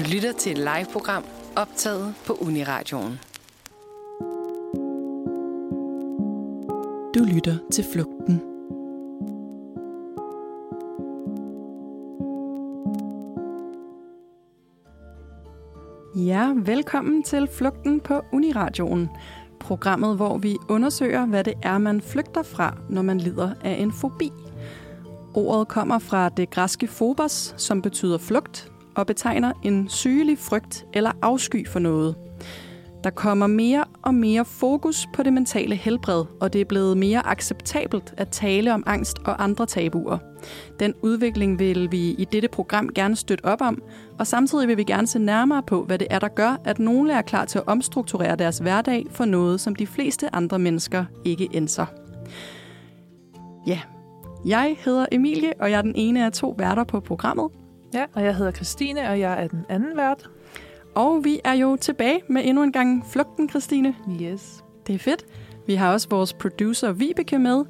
Du lytter til et live-program optaget på Uniradioen. Du lytter til Flugten. Ja, velkommen til Flugten på Uniradioen. Programmet, hvor vi undersøger, hvad det er, man flygter fra, når man lider af en fobi. Ordet kommer fra det græske phobos, som betyder flugt, og betegner en sygelig frygt eller afsky for noget. Der kommer mere og mere fokus på det mentale helbred, og det er blevet mere acceptabelt at tale om angst og andre tabuer. Den udvikling vil vi i dette program gerne støtte op om, og samtidig vil vi gerne se nærmere på, hvad det er, der gør, at nogle er klar til at omstrukturere deres hverdag for noget, som de fleste andre mennesker ikke ændrer. Ja, jeg hedder Emilie, og jeg er den ene af to værter på programmet. Ja, og jeg hedder Christine, og jeg er den anden vært. Og vi er jo tilbage med endnu en gang Flugten, Christine. Yes. Det er fedt. Vi har også vores producer Vibeke med.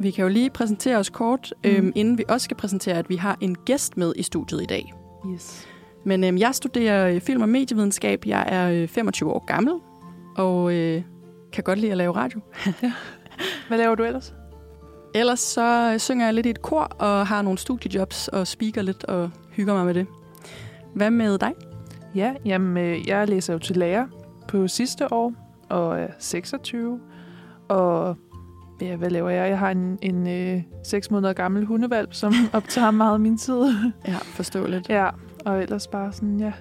Vi kan jo lige præsentere os kort, mm. øhm, inden vi også skal præsentere, at vi har en gæst med i studiet i dag. Yes. Men øhm, jeg studerer øh, film- og medievidenskab. Jeg er øh, 25 år gammel, og øh, kan godt lide at lave radio. Hvad laver du ellers? Ellers så øh, synger jeg lidt i et kor, og har nogle studiejobs, og speaker lidt, og hygger mig med det. Hvad med dig? Ja, jamen, øh, jeg læser jo til lærer på sidste år, og er 26. Og ja, hvad laver jeg? Jeg har en, en øh, 6 måneder gammel hundevalp, som optager meget af min tid. Ja, forståeligt. ja, og ellers bare sådan, ja.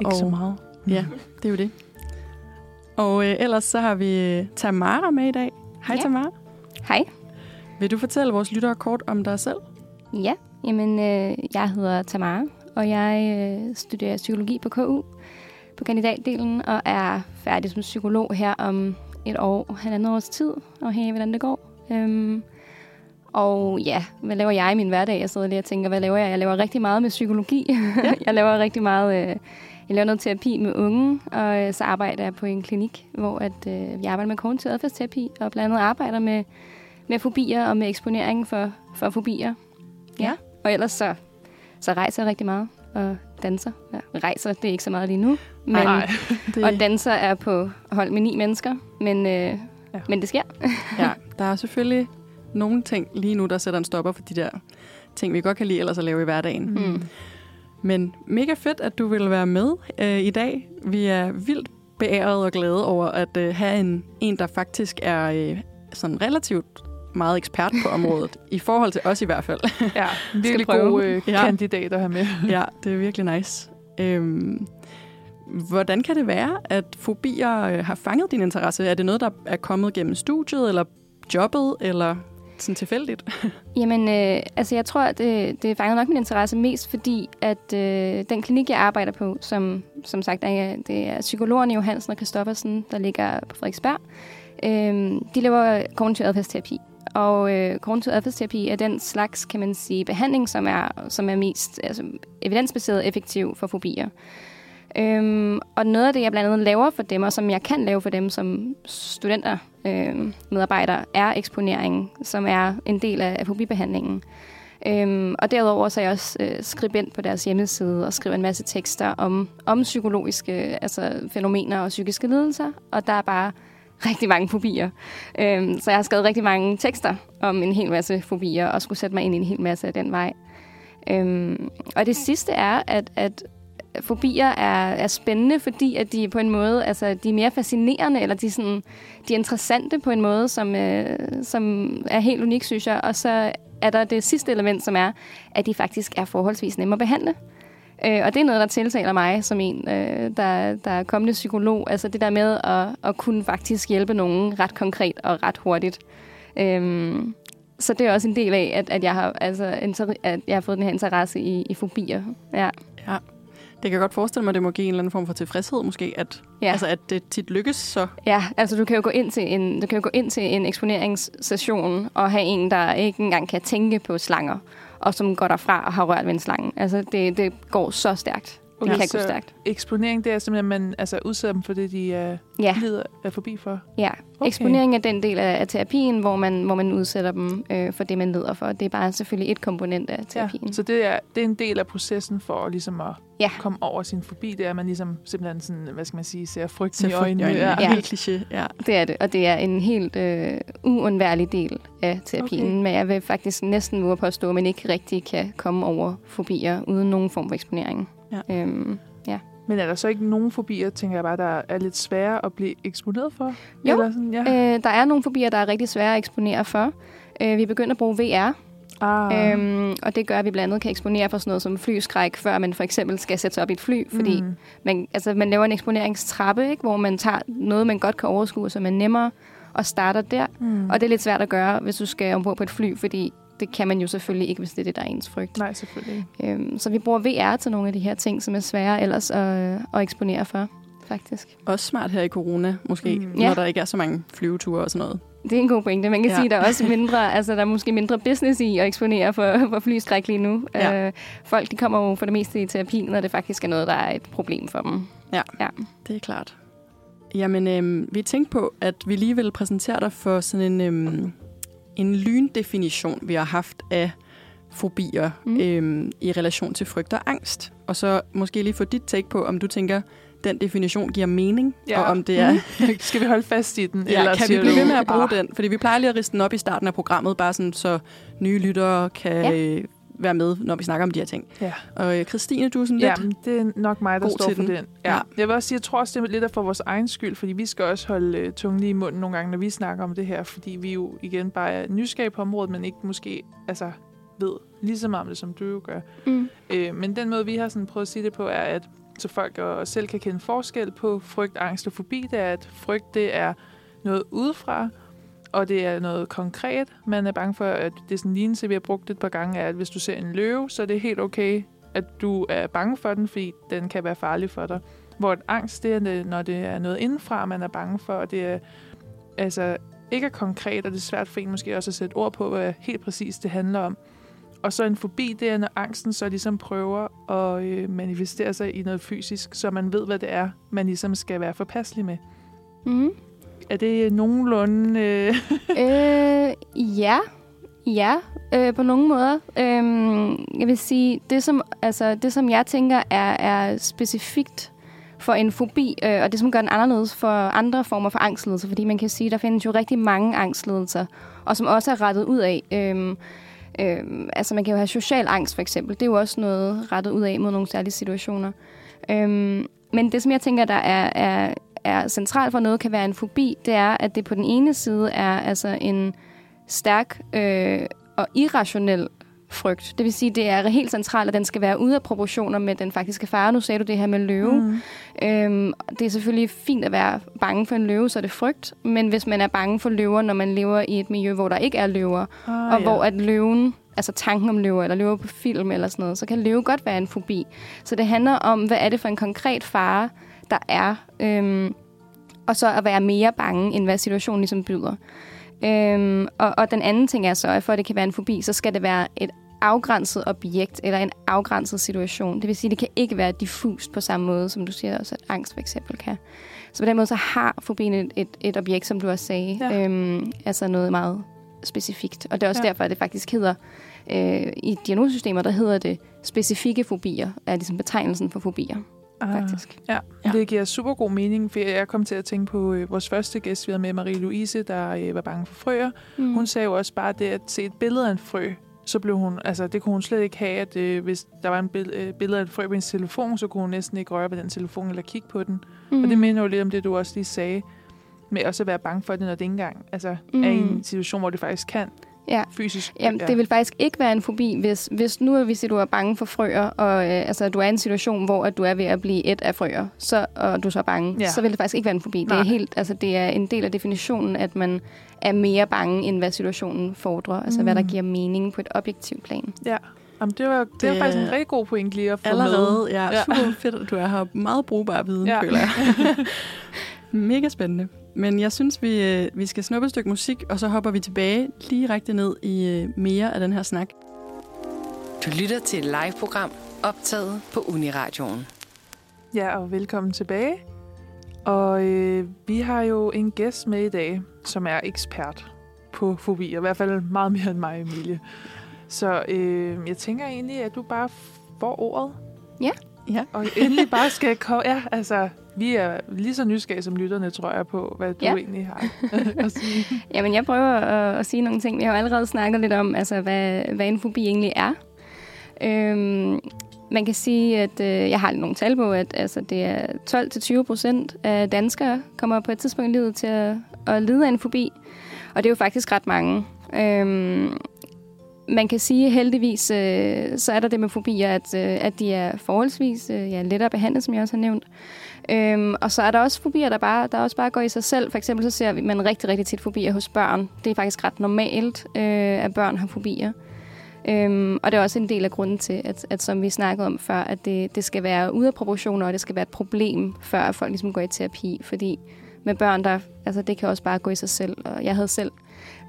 Ikke Og- så meget. Ja, det er jo det. Og øh, ellers så har vi øh, Tamara med i dag. Hej Ja. Tamara. Hej. Vil du fortælle vores lyttere kort om dig selv? Ja, jamen, øh, jeg hedder Tamara, og jeg øh, studerer psykologi på KU på kandidatdelen, og er færdig som psykolog her om et år, halvandet års tid, og her hvordan det går. Øhm, og ja, hvad laver jeg i min hverdag? Jeg sidder lige og tænker, hvad laver jeg? Jeg laver rigtig meget med psykologi. Ja. jeg laver rigtig meget... Øh, jeg laver noget terapi med unge, og øh, så arbejder jeg på en klinik, hvor at, øh, jeg arbejder med kognitiv adfærdsterapi, og blandt andet arbejder med, med fobier og med eksponering for, for fobier. Ja. ja. Og ellers så, så rejser jeg rigtig meget og danser. Ja, rejser, det er ikke så meget lige nu. Men, Nej. Det, Og danser er på hold med ni mennesker, men, øh, ja. men det sker. ja, der er selvfølgelig nogle ting lige nu, der sætter en stopper for de der ting, vi godt kan lide ellers at lave i hverdagen. Mm. Mm. Men mega fedt, at du vil være med øh, i dag. Vi er vildt beæret og glade over at øh, have en, en, der faktisk er øh, sådan relativt meget ekspert på området, i forhold til os i hvert fald. Ja, virkelig prøve. gode øh, Ja. kandidater her med. ja, det er virkelig nice. Øhm, hvordan kan det være, at fobier øh, har fanget din interesse? Er det noget, der er kommet gennem studiet, eller jobbet, eller sådan tilfældigt? Jamen, øh, altså jeg tror, at det, det fanger nok min interesse mest, fordi at øh, den klinik, jeg arbejder på, som, som sagt er, det er psykologerne Johansen og Christoffersen, der ligger på Frederiksberg, øh, de laver kognitiv adfærdsterapi. Og øh, kognitiv adfærdsterapi er den slags, kan man sige, behandling, som er, som er mest altså, evidensbaseret effektiv for fobier. Øhm, og noget af det, jeg blandt andet laver for dem, og som jeg kan lave for dem som studenter, øhm, medarbejdere, er eksponering, som er en del af, af fobibehandlingen. Øhm, og derudover så er jeg også øh, skribent på deres hjemmeside og skriver en masse tekster om, om psykologiske altså, fænomener og psykiske lidelser. Og der er bare rigtig mange fobier. Øhm, så jeg har skrevet rigtig mange tekster om en hel masse fobier og skulle sætte mig ind i en hel masse af den vej. Øhm, og det sidste er, at, at fobier er, er spændende, fordi at de på en måde, altså de er mere fascinerende, eller de er, sådan, de er interessante på en måde, som, øh, som er helt unik, synes jeg. Og så er der det sidste element, som er, at de faktisk er forholdsvis nemme at behandle. Øh, og det er noget, der tiltaler mig som en, øh, der, der er kommende psykolog. Altså det der med at, at kunne faktisk hjælpe nogen ret konkret og ret hurtigt. Øhm, så det er også en del af, at, at, jeg, har, altså, at jeg har fået den her interesse i, i fobier. Ja. Ja. Det kan jeg godt forestille mig, at det må give en eller anden form for tilfredshed måske, at, Ja. altså, at det tit lykkes så. Ja, altså du kan jo gå ind til en, du kan jo gå ind til en eksponeringssession og have en, der ikke engang kan tænke på slanger, og som går derfra og har rørt ved en slange. Altså det, det går så stærkt. Det Okay, kan gå så- stærkt. Eksponering, det er simpelthen, at man altså, udsætter dem for det, de uh, Ja, lider af forbi for. ja. Okay. Eksponering er den del af, af terapien, hvor man, hvor man udsætter dem øh, for det, man lider for. Det er bare selvfølgelig et komponent af terapien. Ja, så det er, det er en del af processen for ligesom at Ja. komme over sin fobi, det er, at man ligesom simpelthen sådan, hvad skal man sige, ser frygten Ser i frygt i øjnene. øjnene. Ja. Ja. Helt kliché, ja. Det er det, og det er en helt øh, uundværlig del af terapien. Okay. Men jeg vil faktisk næsten våge påstå, at man ikke rigtig kan komme over fobier uden nogen form for eksponering. Ja. Øhm, Men er der så ikke nogen fobier, tænker jeg bare, der er lidt svære at blive eksponeret for? Jo. Eller sådan, ja. øh, der er nogle fobier, der er rigtig svære at eksponere for. Øh, vi begynder at bruge VR, ah. øhm, og det gør, at vi blandt andet kan eksponere for sådan noget som flyskræk, før man for eksempel skal sætte sig op i et fly, fordi Mm. man, altså, man laver en eksponeringstrappe, ikke? hvor man tager noget, man godt kan overskue, som er nemmere, og starter der. Mm. Og det er lidt svært at gøre, hvis du skal ombord på et fly, fordi det kan man jo selvfølgelig ikke, hvis det er det, der er ens frygt. Nej, selvfølgelig ikke. Øhm, så vi bruger VR til nogle af de her ting, som er svære ellers at, at eksponere for, faktisk. Også smart her i corona, måske, mm. når Ja. der ikke er så mange flyveture og sådan noget. Det er en god pointe. Man kan Ja. ja. sige, at der er også mindre, altså der er måske mindre business i at eksponere for, for flyskræk lige nu. Ja. Øh, folk de kommer jo for det meste i terapi, når det faktisk er noget, der er et problem for dem. Det er klart. Jamen, øhm, vi tænkte på, at vi lige vil præsentere dig for sådan en, øhm, en lyndefinition, vi har haft af fobier. Mm. øhm, i relation til frygt og angst. Og så måske lige få dit take på, om du tænker, den definition giver mening, Ja. og om det er... Skal vi holde fast i den? Ja, eller kan vi blive ved med at bruge ah, den? Fordi vi plejer lige at riste den op i starten af programmet, bare sådan, så nye lyttere kan Ja. være med, når vi snakker om de her ting. Ja. Og øh, Christine, du er sådan Ja, lidt... det er nok mig, der står til for den. den. Ja. Ja. Jeg vil også sige, jeg tror også, det er lidt af for vores egen skyld, fordi vi skal også holde øh, tungen lige i munden nogle gange, når vi snakker om det her, fordi vi jo igen bare er nysgerrige på området, men ikke måske altså, ved lige så meget om det, som du jo gør. Mm. Øh, men den måde, vi har sådan prøvet at sige det på, er, at så folk og selv kan kende forskel på frygt, angst og fobi, det er, at frygt det er noget udefra, og det er noget konkret. Man er bange for, at det er sådan en lignelse, vi har brugt et par gange, er, at hvis du ser en løve, så er det helt okay, at du er bange for den, fordi den kan være farlig for dig. Hvor et angst, det er, når det er noget indenfra, man er bange for, og det er altså ikke er konkret, og det er svært for en måske også at sætte ord på, hvad helt præcis det handler om. Og så en fobi, det er, når angsten så ligesom prøver at øh, manifestere sig i noget fysisk, så man ved, hvad det er, man ligesom skal være forpasselig med. Mm. Er det nogenlunde... Øh, øh, ja, ja, øh, på nogle måder. Øhm, jeg vil sige, det som, altså, det som jeg tænker er, er specifikt for en fobi, øh, og det som gør den anderledes for andre former for angstlidelser, fordi man kan sige, der findes jo rigtig mange angstlidelser, og som også er rettet ud af. Øhm, øhm, altså man kan jo have social angst for eksempel, det er jo også noget rettet ud af mod nogle særlige situationer. Øhm, men det som jeg tænker, der er, er, er centralt for noget kan være en fobi, det er, at det på den ene side er altså en stærk øh, og irrationel frygt. Det vil sige, det er helt centralt, at den skal være ude af proportioner med den faktiske fare. Nu sagde du det her med løve. Mm. Øhm, det er selvfølgelig fint at være bange for en løve, så er det frygt. Men hvis man er bange for løver, når man lever i et miljø, hvor der ikke er løver, ah, og hvor at løven, altså tanken om løver, eller løver på film eller sådan noget, så kan løve godt være en fobi. Så det handler om, hvad er det for en konkret fare, der er, øhm, og så at være mere bange, end hvad situationen ligesom byder. Øhm, og, og den anden ting er så, at for at det kan være en fobi, så skal det være et afgrænset objekt eller en afgrænset situation. Det vil sige, at det kan ikke være diffust på samme måde, som du siger også, at angst for eksempel kan. Så på den måde så har fobien et, et, et objekt, som du også sagde, Ja. øhm, altså noget meget specifikt. Og det er også Ja. derfor, at det faktisk hedder, øh, i diagnosesystemer, der hedder det specifikke fobier, er ligesom betegnelsen for fobier, faktisk. Ja, Ja. ja, det giver super god mening, for jeg kom til at tænke på øh, vores første gæst, vi havde med, Marie-Louise, der øh, var bange for frøer. Mm. Hun sagde jo også bare det at se et billede af en frø, så blev hun, altså det kunne hun slet ikke have, at øh, hvis der var en bill- øh, billede af en frø på hendes telefon, så kunne hun næsten ikke røre ved den telefon eller kigge på den. Mm. mm. Og det minder jo lidt om det, du også lige sagde, med også at være bange for det, når det ikke engang altså, mm. er i en Mm. situation, hvor det faktisk kan Ja. fysisk. Jamen, ja. det vil faktisk ikke være en fobi, hvis, hvis nu er vi siger, du er bange for frøer, og øh, altså, du er i en situation, hvor at du er ved at blive et af frøer, så, og du er så bange, Ja. så vil det faktisk ikke være en fobi. Det Nej. er, helt, altså, det er en del af definitionen, at man er mere bange, end hvad situationen fordrer. Altså, Mm. hvad der giver mening på et objektivt plan. Ja, Jamen, det var, det, Det var faktisk en rigtig god point lige at få Allerede, med. ja, Ja. super fedt, at du er her. Meget brugbar viden, ja. føler jeg. Mega spændende. Men jeg synes, vi, øh, vi skal snuppe et stykke musik, og så hopper vi tilbage lige rigtig ned i øh, mere af den her snak. Du lytter til et live-program optaget på Uniradioen. Ja, og velkommen tilbage. Og øh, vi har jo en gæst med i dag, som er ekspert på fobier. I hvert fald meget mere end mig, Emilie. Så øh, jeg tænker egentlig, at du bare får ordet. Ja. Ja. Og endelig bare skal komme... Ja, altså, vi er lige så nysgerrige som lytterne, tror jeg, på, hvad du Ja. egentlig har at sige. Jamen, jeg prøver at, at sige nogle ting. Vi har jo allerede snakket lidt om, altså, hvad, hvad en fobi egentlig er. Øhm, man kan sige, at øh, jeg har nogle tal på, at altså, det er 12-20 procent af danskere kommer på et tidspunkt i livet til at, at lide af en fobi. Og det er jo faktisk ret mange. Øhm, man kan sige heldigvis, øh, så er der det med fobier, at, øh, at de er forholdsvis øh, ja, lettere behandlet, som jeg også har nævnt. Øhm, og så er der også fobier, der, bare, der også bare går i sig selv. For eksempel så ser vi man rigtig, rigtig tit fobier hos børn. Det er faktisk ret normalt, øh, at børn har fobier. Øhm, og det er også en del af grunden til, at, at som vi snakkede om før, at det, det skal være ude af proportioner, og det skal være et problem, før at folk ligesom går i terapi. Fordi med børn, der, altså det kan også bare gå i sig selv. Og jeg havde selv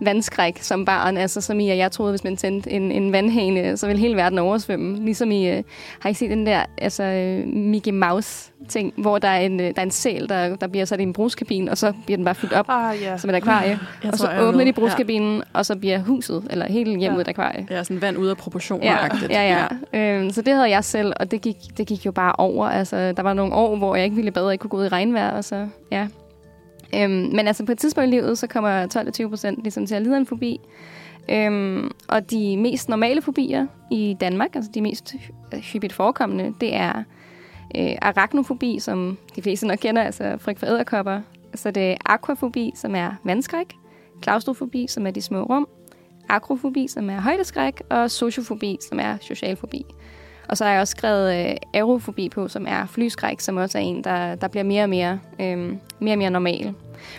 vandskræk som barn, altså som i, at jeg troede, hvis man tændte en, en vandhane, så ville hele verden oversvømme. Ligesom i, øh, har I set den der altså, øh, Mickey Mouse-ting, hvor der er en, øh, der er en sæl, der, der bliver sat i en bruskabine, og så bliver den bare fyldt op Ah, ja. som et akvarie. Jeg og tror, så er åbner de bruskabinen, ja. og så bliver huset, eller hele hjemmet Ja. et akvarie. Ja, sådan vand ud af proportioner Ja, ja, ja. Øhm, så det havde jeg selv, og det gik, det gik jo bare over. Altså, der var nogle år, hvor jeg ikke ville bedre, ikke kunne gå ud i regnvejr, og så, ja. Øhm, men altså på et tidspunkt i livet, så kommer 12-20 procent ligesom til at lide af en fobi. Øhm, og de mest normale fobier i Danmark, altså de mest hyppigt forekommende, det er øh, arachnofobi, som de fleste nok kender, altså frygt for æderkopper. Så det er aquafobi, som er vandskræk, klaustrofobi, som er de små rum, akrofobi, som er højdeskræk, og sociofobi, som er socialfobi. Og så har jeg også skrevet øh, aerofobi på, som er flyskræk, som også er en, der, der bliver mere og mere, øh, mere og mere normal.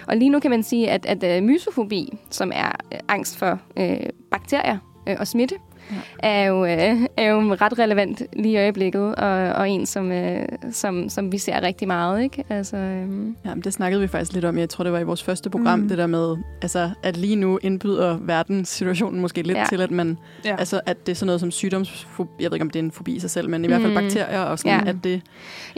Og lige nu kan man sige, at, at øh, mysofobi, som er øh, angst for øh, bakterier øh, og smitte, Ja. er, jo, øh, er jo ret relevant lige i øjeblikket, og, og en, som, øh, som, som vi ser rigtig meget. Ikke? Altså, øh, Ja, men det snakkede vi faktisk lidt om. Jeg tror, det var i vores første program, Mm. mm. det der med, altså, at lige nu indbyder verdenssituationen måske lidt Ja. til, at man, Ja. altså, at det er sådan noget som sygdomsfobi, jeg ved ikke, om det er en fobi i sig selv, men i hvert fald Mm. bakterier, og sådan, Ja. at det,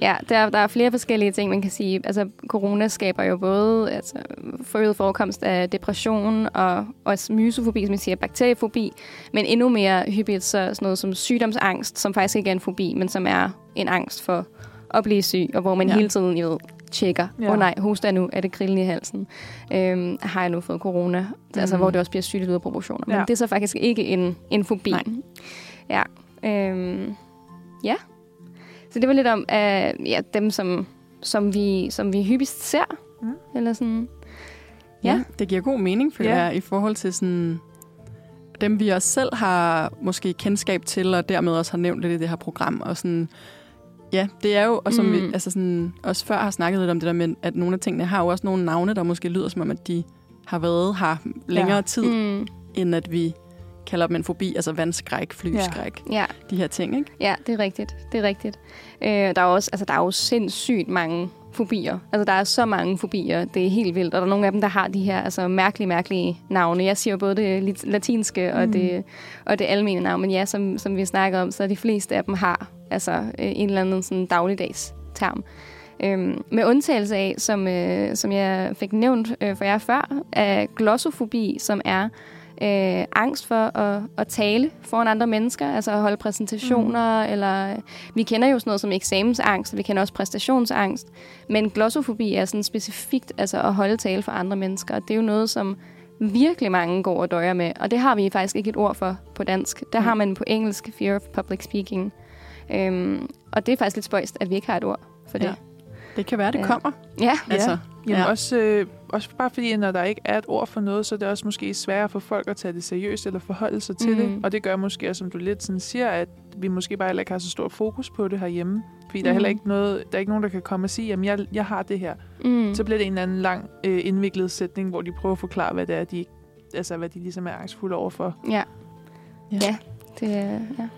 Ja, der, der er flere forskellige ting, man kan sige. Altså, corona skaber jo både altså, forøget forekomst af depression og også mysofobi, som man siger, bakteriefobi, men endnu mere hyppigt så sådan noget som sygdomsangst, som faktisk ikke er en fobi, men som er en angst for at blive syg, og hvor man Ja. hele tiden jo ved, tjekker, åh Ja. oh, nej, hoster jeg nu, er det krillen i halsen, øhm, har jeg nu fået corona, mm. altså hvor det også bliver sygt ud af proportioner. Men Ja. det er så faktisk ikke en, en fobi. Nej. Ja, øhm, ja. Så det var lidt om uh, ja, dem, som, som, vi, som vi hyppigst ser. Mm. Eller sådan. ja. Ja. det giver god mening, føler Ja. jeg, i forhold til sådan, dem, vi også selv har måske kendskab til, og dermed også har nævnt lidt i det her program, og sådan, ja, det er jo, og som mm. vi altså sådan, også før har snakket lidt om det der med, at nogle af tingene har jo også nogle navne, der måske lyder som om, at de har været her længere ja. tid, Mm, end at vi kalder dem en fobi, altså vandskræk, flyskræk, ja. ja, de her ting, ikke? ja, det er rigtigt. Det er rigtigt. Øh, der, er også, altså, der er jo sindssygt mange fobier. Altså, der er så mange fobier. Det er helt vildt. Og der er nogle af dem, der har de her altså, mærkelige, mærkelige navne. Jeg siger både det latinske og, Mm. det, og det almene navn. Men ja, som, som vi snakker om, så de fleste af dem har altså, øh, en eller anden sådan, dagligdags term. Øhm, med undtagelse af, som, øh, som jeg fik nævnt øh, for jer før, er glossofobi, som er øh, angst for at, at tale foran andre mennesker, altså at holde præsentationer, mm. eller vi kender jo sådan noget som eksamensangst, og vi kender også præstationsangst, men glossofobi er sådan specifikt altså at holde tale for andre mennesker, og det er jo noget, som virkelig mange går og døjer med, og det har vi faktisk ikke et ord for på dansk. Der har man på engelsk fear of public speaking. Øhm, og det er faktisk lidt spøjst, at vi ikke har et ord for det. Ja. Det kan være, det Ja. kommer. Ja, Altså, Jamen ja. også, øh, også bare fordi, når der ikke er et ord for noget, så er det også måske sværere for folk at tage det seriøst eller forholde sig til Mhm. det. Og det gør måske, også, som du lidt sådan siger, at vi måske bare heller ikke har så stor fokus på det herhjemme. Fordi der er heller ikke noget, der er ikke nogen, der kan komme og sige, at jeg, jeg har det her. mm. Så bliver det en eller anden lang øh, indviklet sætning, hvor de prøver at forklare, hvad det er, de, altså, hvad de ligesom er angstfulde overfor. ja. Ja. ja. Det, er- ja.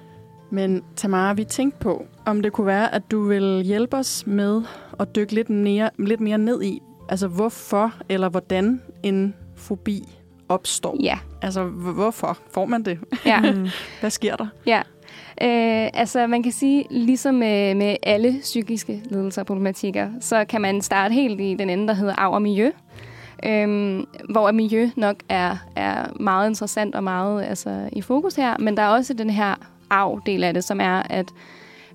Men Tamara, vi tænkte på, om det kunne være, at du vil hjælpe os med at dykke lidt mere, lidt mere ned i, altså hvorfor eller hvordan en fobi opstår. ja. Altså, hvorfor får man det? ja. Hvad sker der? Ja. Øh, altså, man kan sige, ligesom med, med alle psykiske lidelser og problematikker, så kan man starte helt i den ende, der hedder arv og miljø. Øhm, hvor miljø nok er, er meget interessant og meget altså, i fokus her, men der er også den her arv-del af det, som er, at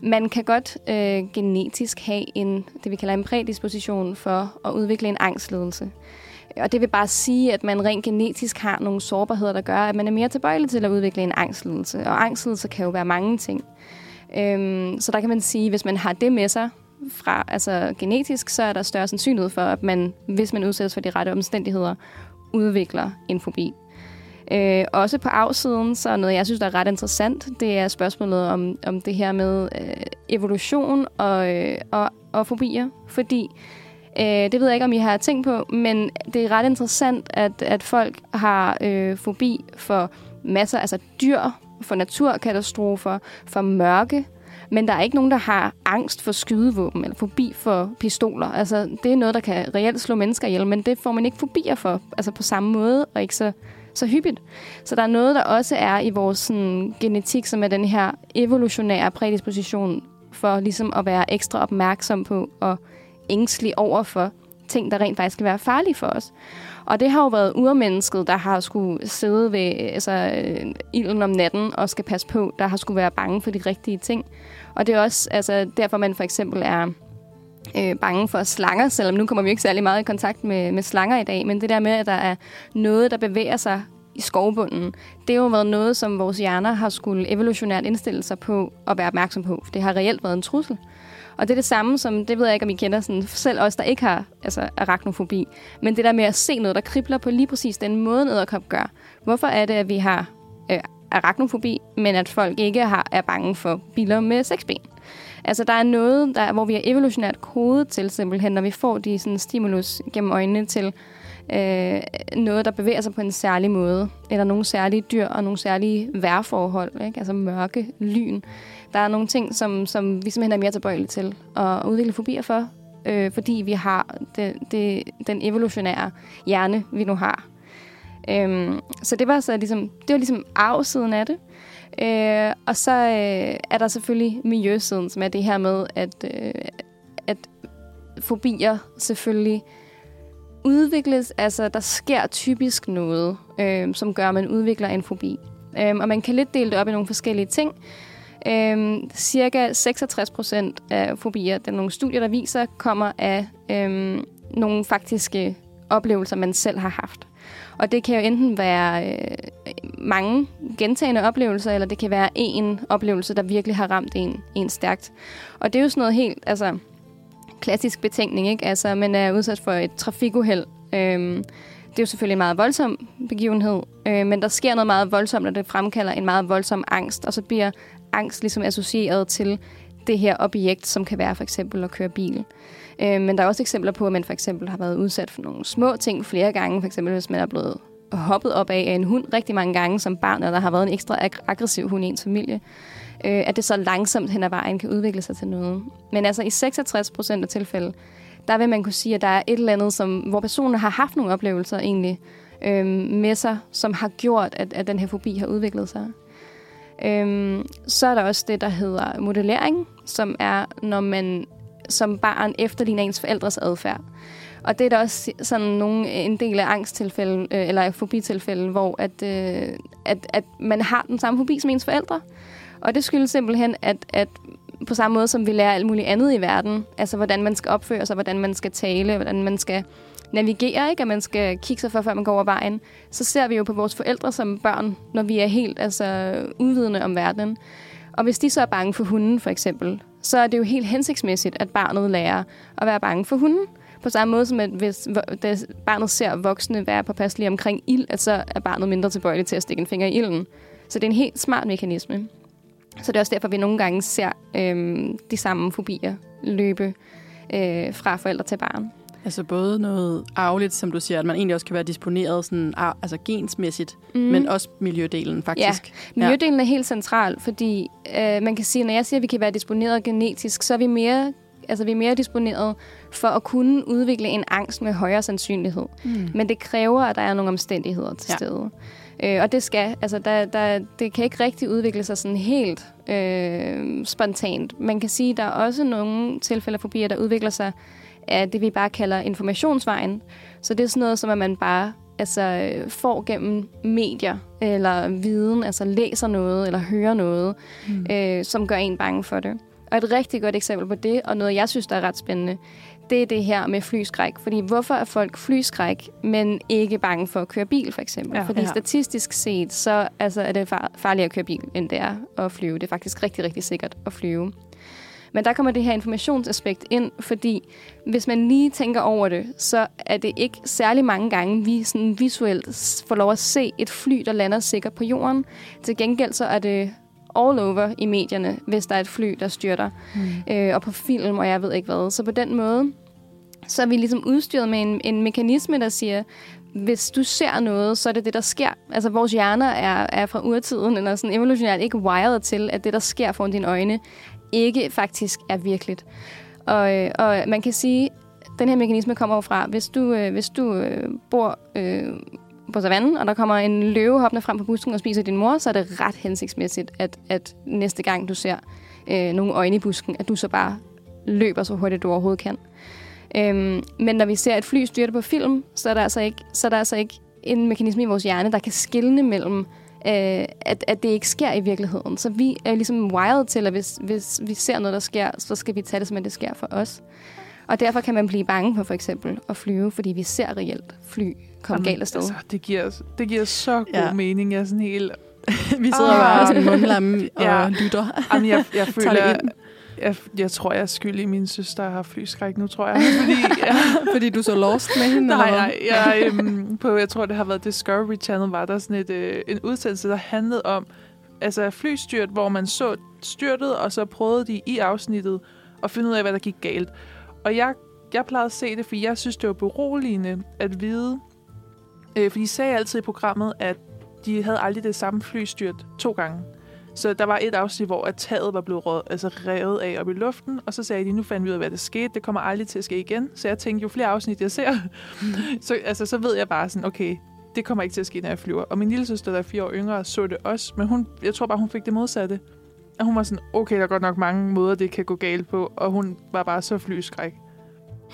man kan godt øh, genetisk have en, det vi kalder en prædisposition for at udvikle en angstledelse. Og det vil bare sige, at man rent genetisk har nogle sårbarheder, der gør, at man er mere tilbøjelig til at udvikle en angstledelse. Og angstledelse kan jo være mange ting. Øhm, så der kan man sige, at hvis man har det med sig fra, altså genetisk, så er der større sandsynlighed for, at man, hvis man udsættes for de rette omstændigheder, udvikler en fobi. Øh, også på afsiden, så noget, jeg synes, der er ret interessant, det er spørgsmålet om, om det her med øh, evolution og, øh, og, og fobier. Fordi, øh, det ved jeg ikke, om I har tænkt på, men det er ret interessant, at, at folk har øh, fobi for masser, altså dyr, for naturkatastrofer, for mørke, men der er ikke nogen, der har angst for skydevåben eller fobi for pistoler. Altså, det er noget, der kan reelt slå mennesker ihjel, men det får man ikke fobier for, altså på samme måde, og ikke så så hyppigt. Så der er noget, der også er i vores sådan, genetik, som er den her evolutionære prædisposition for ligesom at være ekstra opmærksom på og ængstelig over for ting, der rent faktisk kan være farlige for os. Og det har jo været urmennesket, der har skulle sidde ved altså, øh, ilden om natten og skal passe på, der har skulle være bange for de rigtige ting. Og det er også altså, derfor, man for eksempel er øh, bange for slanger, selvom nu kommer vi ikke særlig meget i kontakt med, med slanger i dag, men det der med, at der er noget, der bevæger sig i skovbunden, det har jo været noget, som vores hjerner har skulle evolutionært indstille sig på at være opmærksom på. Det har reelt været en trussel. Og det er det samme som, det ved jeg ikke, om I kender, sådan, selv os, der ikke har altså, arachnofobi. Men det der med at se noget, der kribler på lige præcis den måde, en æderkop gør. Hvorfor er det, at vi har øh, arachnofobi, men at folk ikke har, er bange for biler med seks ben? Altså, der er noget, der, hvor vi er evolutionært kodet til, simpelthen, når vi får de sådan, stimulus gennem øjnene til øh, noget, der bevæger sig på en særlig måde, eller nogle særlige dyr og nogle særlige vejrforhold, ikke? altså mørke, lyn. Der er nogle ting, som, som vi simpelthen er mere tilbøjelige til at udvikle fobier for, øh, fordi vi har det, det, den evolutionære hjerne, vi nu har. Øhm, så det var så ligesom, det var ligesom arvsiden af det. Øh, og så øh, er der selvfølgelig miljøsiden, som er det her med, at, øh, at fobier selvfølgelig udvikles, altså der sker typisk noget, øh, som gør, at man udvikler en fobi. Øh, og man kan lidt dele det op i nogle forskellige ting. Øh, cirka 66 procent af fobier, der er nogle studier, der viser, kommer af øh, nogle faktiske oplevelser, man selv har haft. Og det kan jo enten være øh, mange gentagende oplevelser, eller det kan være en oplevelse, der virkelig har ramt en, en stærkt. Og det er jo sådan noget helt, altså klassisk betænkning, ikke? Altså, man er udsat for et trafikuheld. Øhm, det er jo selvfølgelig en meget voldsom begivenhed, øh, men der sker noget meget voldsomt, og det fremkalder en meget voldsom angst, og så bliver angst ligesom associeret til det her objekt, som kan være for eksempel at køre bil. Øh, men der er også eksempler på, at man for eksempel har været udsat for nogle små ting flere gange. For eksempel hvis man er blevet hoppet op af en hund rigtig mange gange som barn, eller der har været en ekstra ag- aggressiv hund i ens familie. Øh, at det så langsomt hen ad vejen kan udvikle sig til noget. Men altså i 66 procent af tilfælde, der vil man kunne sige, at der er et eller andet, som, hvor personen har haft nogle oplevelser egentlig øh, med sig, som har gjort, at, at den her fobi har udviklet sig. Øhm, så er der også det, der hedder modellering, som er, når man som barn efterligner ens forældres adfærd. Og det er da også sådan nogle, en del af angsttilfælde, øh, eller fobitilfælde, hvor at, øh, at, at man har den samme fobi som ens forældre. Og det skyldes simpelthen, at, at på samme måde som vi lærer alt muligt andet i verden, altså hvordan man skal opføre sig, hvordan man skal tale, hvordan man skal navigere, ikke? at man skal kigge sig for, før man går over vejen, så ser vi jo på vores forældre som børn, når vi er helt altså, udvidende om verden. Og hvis de så er bange for hunden, for eksempel, så er det jo helt hensigtsmæssigt, at barnet lærer at være bange for hunden. På samme måde som, at hvis barnet ser voksne være påpasselige omkring ild, at så er barnet mindre tilbøjeligt til at stikke en finger i ilden. Så det er en helt smart mekanisme. Så det er også derfor, vi nogle gange ser øhm, de samme fobier løbe øh, fra forældre til barn. Altså både noget arveligt, som du siger, at man egentlig også kan være disponeret sådan, altså gensmæssigt, mm. men også miljødelen faktisk. Ja, miljødelen er helt central, fordi øh, man kan sige, når jeg siger, at vi kan være disponeret genetisk, så er vi mere altså vi er mere disponeret for at kunne udvikle en angst med højere sandsynlighed. Mm. Men det kræver, at der er nogle omstændigheder til ja. stede. Øh, og det skal, altså der, der, det kan ikke rigtig udvikle sig sådan helt øh, spontant. Man kan sige, at der er også nogle tilfælde af fobier, der udvikler sig af det, vi bare kalder informationsvejen. Så det er sådan noget, som at man bare altså, får gennem medier eller viden, altså læser noget eller hører noget, mm. øh, som gør en bange for det. Og et rigtig godt eksempel på det, og noget jeg synes, der er ret spændende, det er det her med flyskræk. Fordi hvorfor er folk flyskræk, men ikke bange for at køre bil, for eksempel? Ja. Fordi Ja. statistisk set, så altså, er det far- farligere at køre bil, end det er at flyve. Det er faktisk rigtig, rigtig sikkert at flyve. Men der kommer det her informationsaspekt ind, fordi hvis man lige tænker over det, så er det ikke særlig mange gange, vi sådan visuelt får lov at se et fly, der lander sikkert på jorden. Til gengæld så er det all over i medierne, hvis der er et fly, der styrter. Mm. Øh, og på film, og jeg ved ikke hvad. Så på den måde, så er vi ligesom udstyret med en, en mekanisme, der siger, hvis du ser noget, så er det det, der sker. Altså, vores hjerner er, er fra urtiden, eller sådan evolutionært ikke wired til, at det, der sker foran dine øjne, ikke faktisk er virkeligt. Og, øh, og man kan sige, den her mekanisme kommer fra, hvis du, øh, hvis du øh, bor øh, på savannen, og der kommer en løve hoppende frem på busken og spiser din mor, så er det ret hensigtsmæssigt, at, at næste gang du ser øh, nogle øjne i busken, at du så bare løber så hurtigt, du overhovedet kan. Øhm, men når vi ser et fly styrte på film, så er der altså ikke, så er der altså ikke en mekanisme i vores hjerne, der kan skille mellem, øh, at, at det ikke sker i virkeligheden. Så vi er ligesom wired til, at hvis, hvis vi ser noget, der sker, så skal vi tage det, som at det sker for os. Og derfor kan man blive bange for for eksempel at flyve, fordi vi ser reelt fly komme Jamen, galt afsted. Altså, det, giver, det giver så god Ja. mening. Jeg er sådan helt... Vi sidder Ah. bare sådan mundlamme og Ja. lytter. Jamen, jeg, jeg føler... Jeg, jeg tror, jeg er skyld i, at min søster har flyskræk nu, tror jeg. Fordi, ja, Fordi du så lost med hende? nej, nej. Jeg, øhm, på, jeg tror, det har været Discovery Channel, var der sådan et, øh, en udsendelse, der handlede om altså flystyrt, hvor man så styrtet, og så prøvede de i afsnittet at finde ud af, hvad der gik galt. Og jeg, jeg plejede at se det, fordi jeg synes, det var beroligende at vide, øh, for de sagde altid i programmet, at de havde aldrig det samme flystyrt to gange. Så der var et afsnit, hvor at taget var blevet rød, altså revet af op i luften, og så sagde de, nu fandt vi ud af, hvad der skete. Det kommer aldrig til at ske igen. Så jeg tænkte, jo flere afsnit jeg ser, så, altså, så ved jeg bare sådan, okay, det kommer ikke til at ske, når jeg flyver. Og min lille søster, der er fire år yngre, så det også, men hun, jeg tror bare, hun fik det modsatte. Og hun var sådan, okay, der er godt nok mange måder, det kan gå galt på, og hun var bare så flyskræk.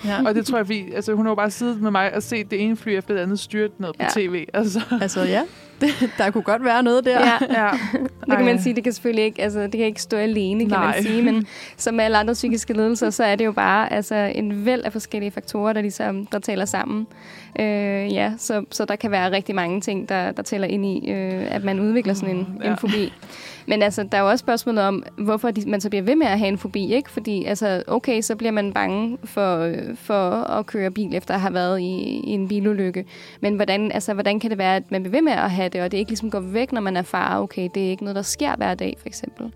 Ja. Og det tror jeg, vi, altså, hun har jo bare siddet med mig og set det ene fly efter det andet styrt ned på Ja. tv. Altså, Altså ja, det, der kunne godt være noget der. Ja, ja. det kan man sige, det kan selvfølgelig ikke, altså det kan ikke stå alene, kan Nej. man sige, men som alle andre psykiske lidelser, så er det jo bare altså, en væld af forskellige faktorer, der ligesom der taler sammen. Øh, ja, så, så der kan være rigtig mange ting, der, der tæller ind i, øh, at man udvikler sådan en, Ja. en fobi. Men altså, der er jo også spørgsmålet om, hvorfor de, man så bliver ved med at have en fobi, ikke? Fordi, altså, okay, så bliver man bange for, øh, for at køre bil, efter at have været i, i en bilulykke. Men hvordan, altså, hvordan kan det være, at man bliver ved med at have det, og det ikke ligesom går væk, når man er far? Okay, det er ikke noget, der sker hver dag, for eksempel.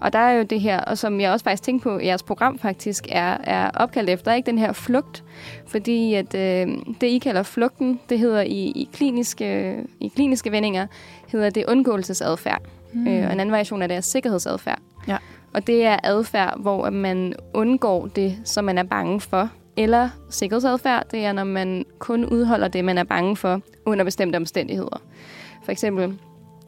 Og der er jo det her, og som jeg også faktisk tænkte på, jeres program faktisk er, er opkaldt efter, ikke den her flugt. Fordi at øh, det, I kalder flugten, det hedder i, i, kliniske, i kliniske vendinger, hedder det undgåelsesadfærd. Mm. Øh, og en anden variation af det er sikkerhedsadfærd. Ja. Og det er adfærd, hvor man undgår det, som man er bange for. Eller sikkerhedsadfærd, det er, når man kun udholder det, man er bange for, under bestemte omstændigheder. For eksempel,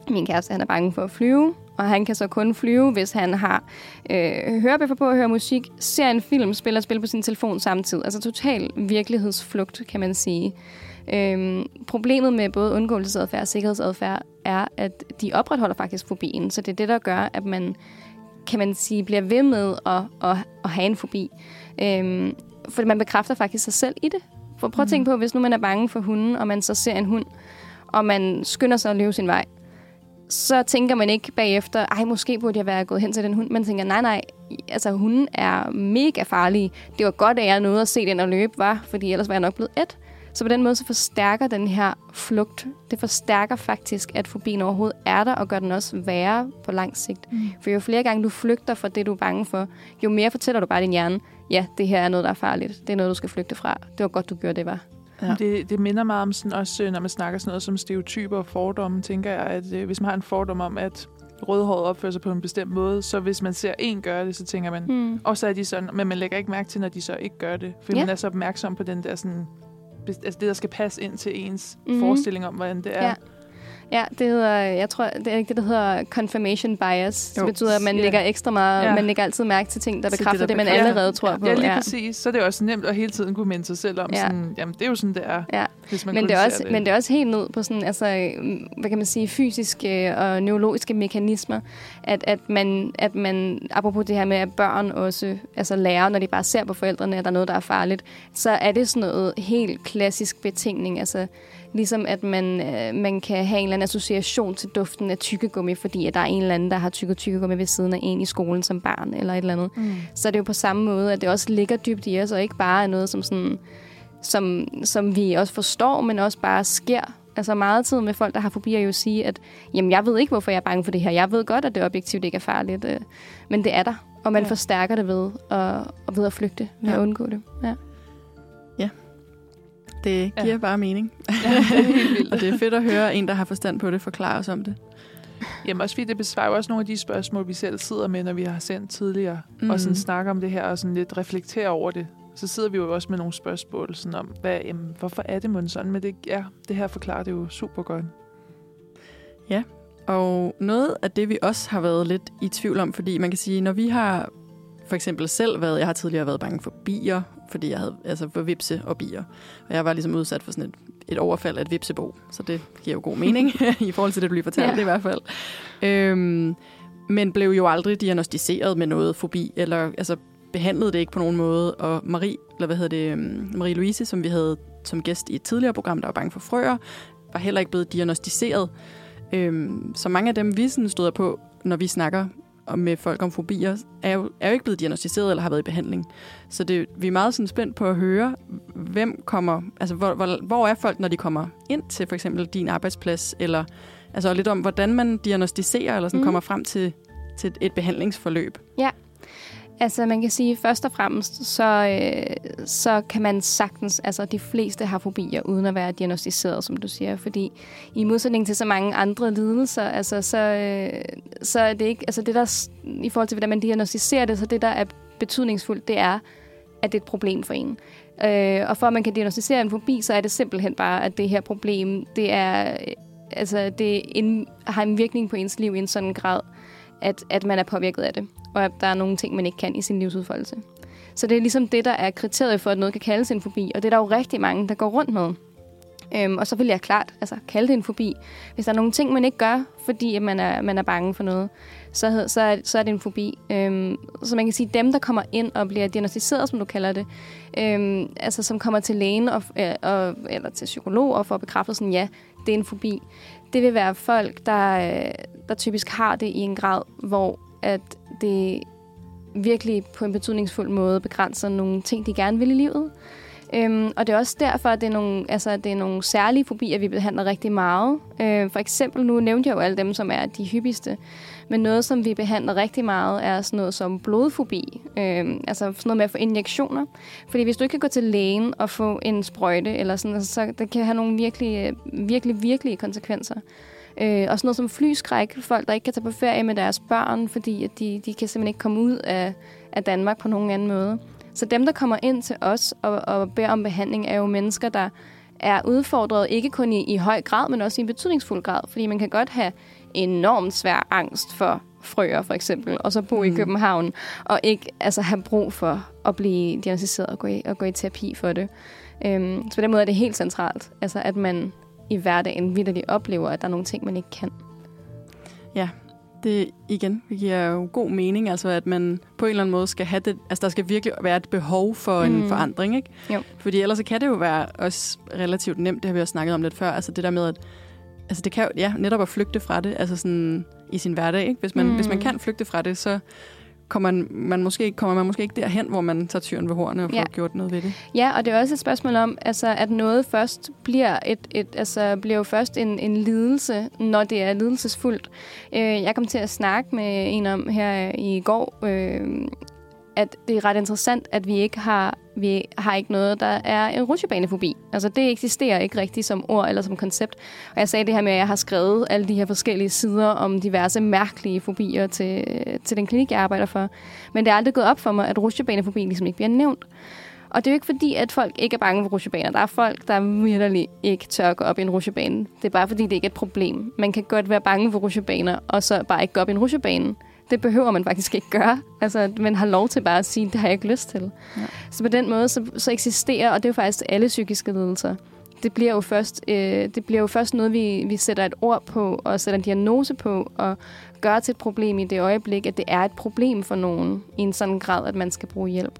min kæreste han er bange for at flyve, og han kan så kun flyve, hvis han har øh, hørebøffer på at høre musik, ser en film, spiller spil på sin telefon samtidig. Altså total virkelighedsflugt, kan man sige. Øhm, problemet med både undgåelsesadfærd og sikkerhedsadfærd er, at de opretholder faktisk fobien. Så det er det, der gør, at man, kan man sige, bliver ved med at, at, at have en fobi. Øhm, for man bekræfter faktisk sig selv i det. For prøv at tænke på, hvis nu man er bange for hunden, og man så ser en hund, og man skynder sig at løbe sin vej, så tænker man ikke bagefter, ej, måske burde jeg være gået hen til den hund. Man tænker, nej, nej, altså hunden er mega farlig. Det var godt, at jeg nåede at se den og løbe, var, fordi ellers var jeg nok blevet et. Så på den måde så forstærker den her flugt. Det forstærker faktisk, at fobien overhovedet er der, og gør den også værre på lang sigt. Mm. For jo flere gange du flygter fra det, du er bange for, jo mere fortæller du bare din hjerne, ja, det her er noget, der er farligt. Det er noget, du skal flygte fra. Det var godt, du gjorde det, var. Ja. Det, det minder meget om sådan også, øh, når man snakker sådan noget som stereotyper og fordomme, tænker jeg, at øh, hvis man har en fordom om, at rødhåret opfører sig på en bestemt måde, så hvis man ser en gøre det, så tænker man, Hmm. og så er de sådan, men man lægger ikke mærke til, når de så ikke gør det. For Ja. man er så opmærksom på den der sådan, altså det, der skal passe ind til ens mm-hmm. forestilling om, hvordan det er. Ja. Ja, det hedder, jeg tror, det er ikke det, der hedder confirmation bias. Det Jo. betyder, at man Ja. lægger ekstra meget, Ja. man lægger altid mærke til ting, der Til det, bekræfter der det, man bekræfter. allerede tror på. Ja, lige præcis. Så er det også nemt at hele tiden kunne minde sig selv om, Ja. sådan, jamen det er jo sådan, det er, Ja. hvis man Men det, er også, men det er også helt ned på sådan, altså, hvad kan man sige, fysiske og neurologiske mekanismer, at, at, man, at man, apropos det her med, at børn også altså lærer, når de bare ser på forældrene, at der er noget, der er farligt, så er det sådan noget helt klassisk betingning, altså ligesom at man, øh, man kan have en eller anden association til duften af tykkegummi, fordi at der er en eller anden, der har tykket tykkegummi ved siden af en i skolen som barn, eller et eller andet. Mm. Så er det jo på samme måde, at det også ligger dybt i os, og ikke bare er noget, som, sådan, som, som vi også forstår, men også bare sker. Altså meget tid med folk, der har fobier, jo sige, at jamen, jeg ved ikke, hvorfor jeg er bange for det her. Jeg ved godt, at det objektivt ikke er farligt, øh, men det er der. Og man Ja. ja. forstærker det ved at, og ved at flygte, ved Ja. at undgå det. Ja. Det giver Ja. bare mening. Ja, det er helt vildt. Og det er fedt at høre en, der har forstand på det, forklare os om det. Jamen også fordi det besvarer også nogle af de spørgsmål, vi selv sidder med, når vi har sendt tidligere, mm. og sådan Mhm. snakker om det her, og sådan lidt reflekterer over det. Så sidder vi jo også med nogle spørgsmål, sådan om, hvad, jamen, hvorfor er det måske sådan? Men det, ja, det her forklarer det jo super godt. Og noget af det, vi også har været lidt i tvivl om, fordi man kan sige, når vi har for eksempel selv været, jeg har tidligere været bange for bier, fordi jeg havde, altså for vipse og bier. Og jeg var ligesom udsat for sådan et, et overfald af et vipsebo, så det giver jo god mening i forhold til det, du lige fortalte Ja. i hvert fald. Øhm, men blev jo aldrig diagnostiseret med noget fobi, eller altså behandlede det ikke på nogen måde. Og Marie, eller hvad hedder det, øhm, Marie-Louise, som vi havde som gæst i et tidligere program, der var bange for frøer, var heller ikke blevet diagnostiseret. Øhm, så mange af dem, vi sådan støder på, når vi snakker om- med folk om fobier, er jo, er jo ikke blevet diagnostiseret eller har været i behandling. Så det, vi er meget sådan spændt på at høre, hvem kommer, altså hvor, hvor, hvor er folk, når de kommer ind til for eksempel din arbejdsplads, eller altså lidt om, hvordan man diagnostiserer eller sådan Mhm. kommer frem til, til et behandlingsforløb. Altså man kan sige, først og fremmest, så, øh, så kan man sagtens, altså de fleste har fobier, uden at være diagnostiseret, som du siger. Fordi i modsætning til så mange andre lidelser, altså, så, øh, så er det ikke, altså det der, i forhold til hvordan man diagnostiserer det, så det der er betydningsfuldt, det er, at det er et problem for en. Øh, og for at man kan diagnostisere en fobi, så er det simpelthen bare, at det her problem, det er, øh, altså det en, har en virkning på ens liv i en sådan grad, at, at man er påvirket af det, og at der er nogle ting, man ikke kan i sin livsudfoldelse. Så det er ligesom det, der er kriteriet for, at noget kan kaldes en fobi, og det er der jo rigtig mange, der går rundt med. Øhm, og så vil jeg klart altså, kalde det en fobi. Hvis der er nogle ting, man ikke gør, fordi at man, er, man er bange for noget, så, så, er, så er det en fobi. Øhm, så man kan sige, dem, der kommer ind og bliver diagnostiseret, som du kalder det, øhm, altså som kommer til lægen og, øh, og, eller til psykolog og får bekræftet sådan, ja, det er en fobi. Det vil være folk, der, øh, der typisk har det i en grad, hvor at det virkelig på en betydningsfuld måde begrænser nogle ting, de gerne vil i livet. Øhm, og det er også derfor, at det er, nogle, altså, det er nogle særlige fobier, vi behandler rigtig meget. Øh, for eksempel, nu nævnte jeg jo alle dem, som er de hyppigste. Men noget, som vi behandler rigtig meget, er sådan noget som blodfobi. Øh, altså sådan noget med at få injektioner. Fordi hvis du ikke kan gå til lægen og få en sprøjte, eller sådan, altså, så det kan have nogle virkelig, virkelig, virkelige konsekvenser. Øh, og sådan noget som flyskræk. Folk, der ikke kan tage på ferie med deres børn, fordi at de, de kan simpelthen ikke komme ud af, af Danmark på nogen anden måde. Så dem, der kommer ind til os og, og beder om behandling, er jo mennesker, der er udfordret ikke kun i, i høj grad, men også i en betydningsfuld grad. Fordi man kan godt have enormt svær angst for frøer, for eksempel, og så bo mm. i. København, og ikke altså, have brug for at blive diagnostiseret og gå i, og gå i terapi for det. Øhm, så på den måde er det helt centralt, altså, at man i hverdagen vidderligt oplever, at der er nogle ting, man ikke kan. Det igen, det giver jo god mening, altså at man på en eller anden måde skal have det, altså der skal virkelig være et behov for en Mm. forandring, ikke? Jo. Fordi ellers så kan det jo være også relativt nemt, det har vi også snakket om lidt før, altså det der med at, altså det kan jo, ja, netop at flygte fra det, altså sådan i sin hverdag, ikke? Hvis man, Mm. mm. hvis man kan flygte fra det, så kommer man, man måske, ikke- kommer man måske ikke derhen, hvor man tager tyren ved hornene og får Ja. gjort noget ved det. Ja, og det er også et spørgsmål om, altså, at noget først bliver, et, et, altså, bliver jo først en, en lidelse, når det er lidelsesfuldt. Øh, jeg kom til at snakke med en om her i går, øh, at det er ret interessant, at vi ikke har, vi har ikke noget, der er en rutsjebanefobi. Altså det eksisterer ikke rigtigt som ord eller som koncept. Og jeg sagde det her med, at jeg har skrevet alle de her forskellige sider om diverse mærkelige fobier til, til den klinik, jeg arbejder for. Men det er aldrig gået op for mig, at rutsjebanefobi ligesom ikke bliver nævnt. Og det er jo ikke fordi, at folk ikke er bange for rutsjebaner. Der er folk, der virkelig ikke tør at gå op i en rutsjebane. Det er bare fordi, det ikke er et problem. Man kan godt være bange for rutsjebaner, og så bare ikke gå op i en rutsjebane. Det behøver man faktisk ikke gøre. Altså, man har lov til bare at sige, det har jeg ikke lyst til. Ja. Så på den måde, så, så eksisterer, og det er jo faktisk alle psykiske lidelser, det bliver jo først, øh, det bliver jo først noget, vi, vi sætter et ord på, og sætter en diagnose på, og gør til et problem i det øjeblik, at det er et problem for nogen, i en sådan grad, at man skal bruge hjælp.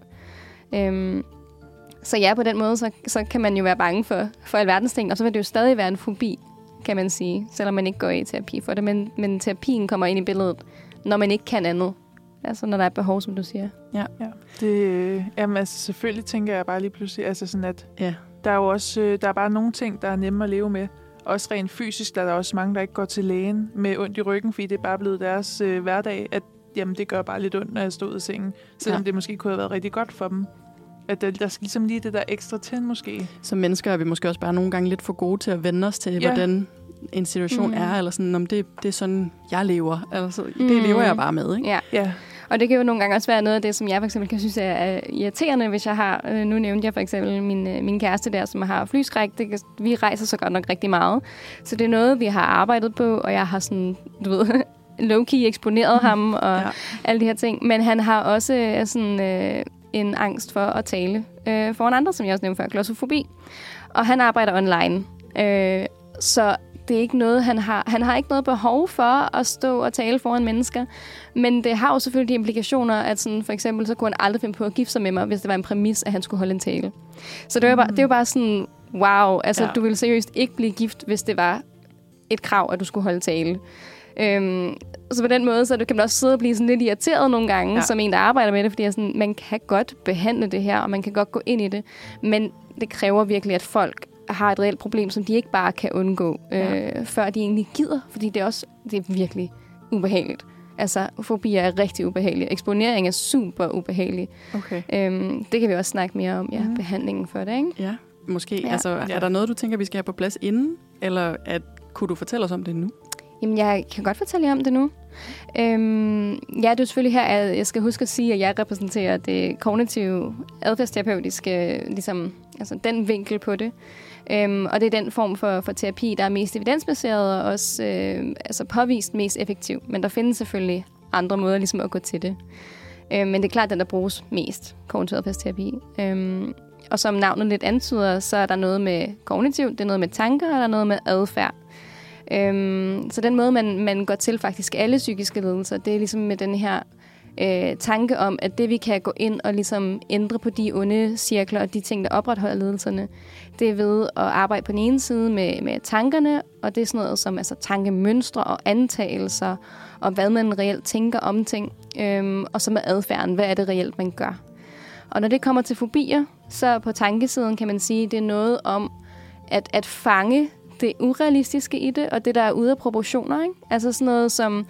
Øhm, så ja, på den måde, så, så kan man jo være bange for, for alverdens ting, og så vil det jo stadig være en fobi, kan man sige, selvom man ikke går i terapi for det. Men, men terapien kommer ind i billedet, når man ikke kan andet. Altså, når der er behov, som du siger. Ja, ja. Det, jamen, altså, selvfølgelig tænker jeg bare lige pludselig, altså sådan at, Ja. der er jo også, øh, der er bare nogle ting, der er nemme at leve med. Også rent fysisk, der er der også mange, der ikke går til lægen med ondt i ryggen, fordi det er bare blevet deres øh, hverdag, at jamen, det gør bare lidt ondt, når jeg stod i sengen. Selvom Ja. det måske kunne have været rigtig godt for dem. At der, der skal ligesom lige det der ekstra til, måske. Som mennesker er vi måske også bare nogle gange lidt for gode til at vende os til, ja. hvordan en situation Mm. mm. er, eller sådan, om det, det er sådan, jeg lever. Altså, det Mm. lever jeg bare med, ikke? Ja. Ja, Og det kan jo nogle gange også være noget af det, som jeg for eksempel kan synes er er irriterende, hvis jeg har... Øh, nu nævnte jeg for eksempel min, øh, min kæreste der, som har flyskræk. Det, kan- vi rejser så godt nok rigtig meget. Så det er noget, vi har arbejdet på, og jeg har sådan, du ved, low-key eksponeret ham og Ja. alle de her ting. Men han har også øh, sådan, øh, en angst for at tale øh, foran andre, som jeg også nævnte før, klossofobi. Og han arbejder online. Øh, så det er ikke noget, han har. Han har ikke noget behov for at stå og tale foran mennesker. Men det har jo selvfølgelig de implikationer, at sådan, for eksempel, så kunne han aldrig finde på at gifte sig med mig, hvis det var en præmis, at han skulle holde en tale. Så det, var bare, det er jo bare sådan, wow, altså Ja. du ville seriøst ikke blive gift, hvis det var et krav, at du skulle holde tale. Øhm, så på den måde, så kan man også sidde og blive sådan lidt irriteret nogle gange, Ja. som en, der arbejder med det, fordi jeg er sådan, man kan godt behandle det her, og man kan godt gå ind i det, men det kræver virkelig, at folk har et reelt problem, som de ikke bare kan undgå, Ja. øh, før de egentlig gider, fordi det er også det er virkelig ubehageligt. Altså, fobier er rigtig ubehagelige. Eksponering er super ubehagelig. Okay. Øhm, det kan vi også snakke mere om, ja, mm. behandlingen for det, ikke? Ja, måske. Ja. Altså, er der noget, du tænker, vi skal have på plads inden? Eller at, kunne du fortælle os om det nu? Jamen, jeg kan godt fortælle jer om det nu. Øhm, ja, det er selvfølgelig her, at jeg skal huske at sige, at jeg repræsenterer det kognitive, adfærdsterapeutiske, ligesom, altså den vinkel på det. Øhm, og det er den form for, for terapi, der er mest evidensbaseret og også øh, altså påvist mest effektiv. Men der findes selvfølgelig andre måder ligesom at gå til det. Øhm, men det er klart, den der bruges mest, kognitiv adfærdsterapi. Øhm, og som navnet lidt antyder, så er der noget med kognitiv, det er noget med tanker, og der er noget med adfærd. Øhm, så den måde, man, man går til faktisk alle psykiske lidelser, det er ligesom med den her øh, tanke om, at det vi kan gå ind og ligesom ændre på de onde cirkler og de ting, der opretholder lidelserne, det er ved at arbejde på den ene side med, med tankerne, og det er sådan noget som altså, tankemønstre og antagelser, og hvad man reelt tænker om ting, øhm, og så med adfærden, hvad er det reelt, man gør. Og når det kommer til fobier, så på tankesiden kan man sige, at det er noget om at, at fange det urealistiske i det, og det, der er ude af proportioner. Ikke? Altså sådan noget som,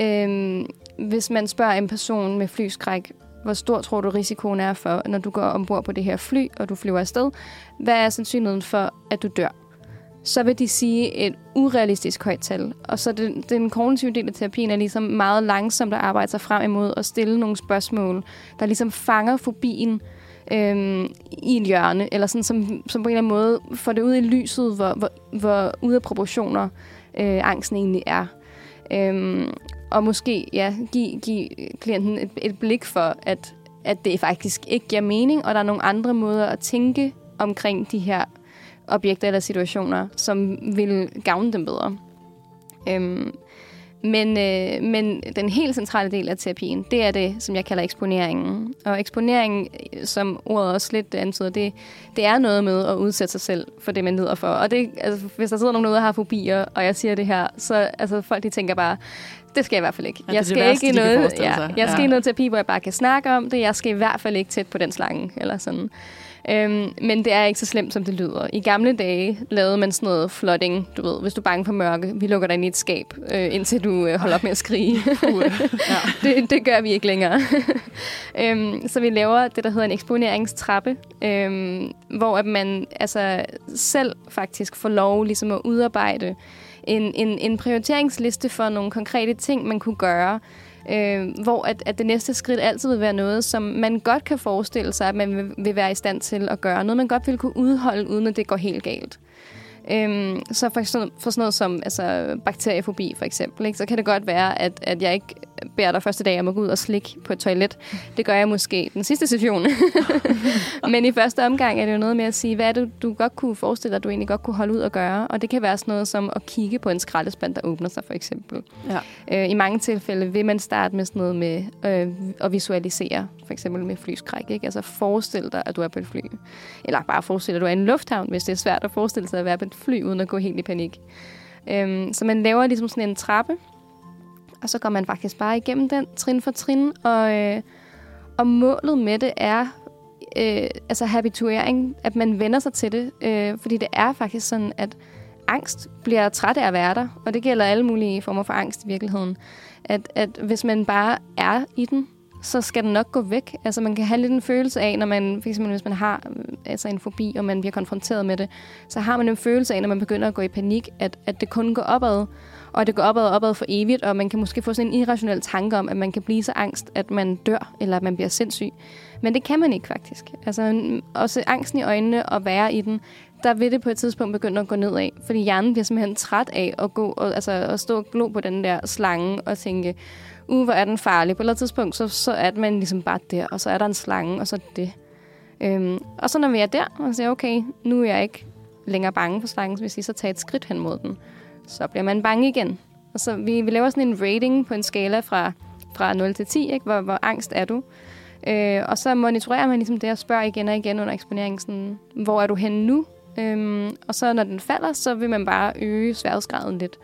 øh, hvis man spørger en person med flyskræk, hvor stor tror du risikoen er for, når du går ombord på det her fly, og du flyver afsted, hvad er sandsynligheden for, at du dør? Så vil de sige et urealistisk højt tal. Og så den, den kognitive del af terapien er ligesom meget langsomt at arbejde sig frem imod og stille nogle spørgsmål, der ligesom fanger fobien øh, i et hjørne, eller sådan, som, som på en eller anden måde får det ud i lyset, hvor, hvor, hvor ude af proportioner øh, angsten egentlig er. Øh, og måske ja, give, give klienten et, et blik for, at, at det faktisk ikke giver mening, og der er nogle andre måder at tænke omkring de her objekter eller situationer, som vil gavne dem bedre. Øhm, men, øh, men den helt centrale del af terapien, det er det, som jeg kalder eksponeringen. Og eksponering, øh, som ordet også lidt antyder, det, det er noget med at udsætte sig selv for det, man lider for. Og det, altså, hvis der sidder nogen derude, der har fobier, og jeg siger det her, så altså, folk de tænker bare, det skal jeg i hvert fald ikke. Ja, jeg skal værste, ikke i noget, ja, jeg skal Ja. i noget terapi, hvor jeg bare kan snakke om det. Jeg skal i hvert fald ikke tæt på den slange, eller sådan. Øhm, men det er ikke så slemt, som det lyder. I gamle dage lavede man sådan noget flooding, du ved, hvis du er bange for mørke, vi lukker dig ind i et skab, øh, indtil du øh, holder op med at skrige. ja. det, det gør vi ikke længere. øhm, så vi laver det, der hedder en eksponeringstrappe, øhm, hvor at man altså, selv faktisk får lov ligesom at udarbejde en, en, en prioriteringsliste for nogle konkrete ting, man kunne gøre, Øh, hvor at, at det næste skridt altid vil være noget, som man godt kan forestille sig, at man vil, vil være i stand til at gøre. Noget, man godt vil kunne udholde, uden at det går helt galt. Øhm, så for sådan, for sådan noget som altså, bakteriefobi for eksempel, ikke, så kan det godt være, at, at jeg ikke beder dig første dag om at gå ud og slikke på et toilet. Det gør jeg måske den sidste session. Men i første omgang er det jo noget med at sige, hvad er det, du godt kunne forestille dig, at du egentlig godt kunne holde ud og gøre. Og det kan være sådan noget som at kigge på en skraldespand, der åbner sig for eksempel. Ja. Øh, I mange tilfælde vil man starte med sådan noget med øh, at visualisere, for eksempel med flyskræk. Ikke? Altså forestil dig, at du er på et fly. Eller bare forestil dig, at du er i en lufthavn, hvis det er svært at forestille sig at være på et fly, uden at gå helt i panik. Øhm, så man laver ligesom sådan en trappe, og så går man faktisk bare igennem den trin for trin, og, øh, og målet med det er øh, altså habituering, at man vender sig til det, øh, fordi det er faktisk sådan, at angst bliver træt af at være der, og det gælder alle mulige former for angst i virkeligheden. At, at hvis man bare er i den, så skal den nok gå væk. Altså man kan have lidt en følelse af, når man, for eksempel hvis man har øh, altså en fobi, og man bliver konfronteret med det, så har man en følelse af, når man begynder at gå i panik, at, at det kun går opad, og det går opad og opad for evigt, og man kan måske få sådan en irrationel tanke om, at man kan blive så angst, at man dør, eller at man bliver sindssyg. Men det kan man ikke faktisk. Altså også angsten i øjnene og være i den, der vil det på et tidspunkt begynde at gå nedad, fordi hjernen bliver simpelthen træt af at, gå, og, altså, at stå og glo på den der slange og tænke, uh, hvor er den farlig. På et eller andet tidspunkt, så, så er man ligesom bare der, og så er der en slange, og så er det. Øhm, og så når vi er der, og siger, okay, nu er jeg ikke længere bange for slangen, så vil sige, så tage et skridt hen mod den så bliver man bange igen. Og så vi, vi laver sådan en rating på en skala fra, fra 0 til 10, ikke? Hvor, hvor angst er du? Øh, og så monitorerer man ligesom det og spørger igen og igen under eksponeringen, sådan, hvor er du henne nu? Øhm, og så når den falder, så vil man bare øge sværhedsgraden lidt.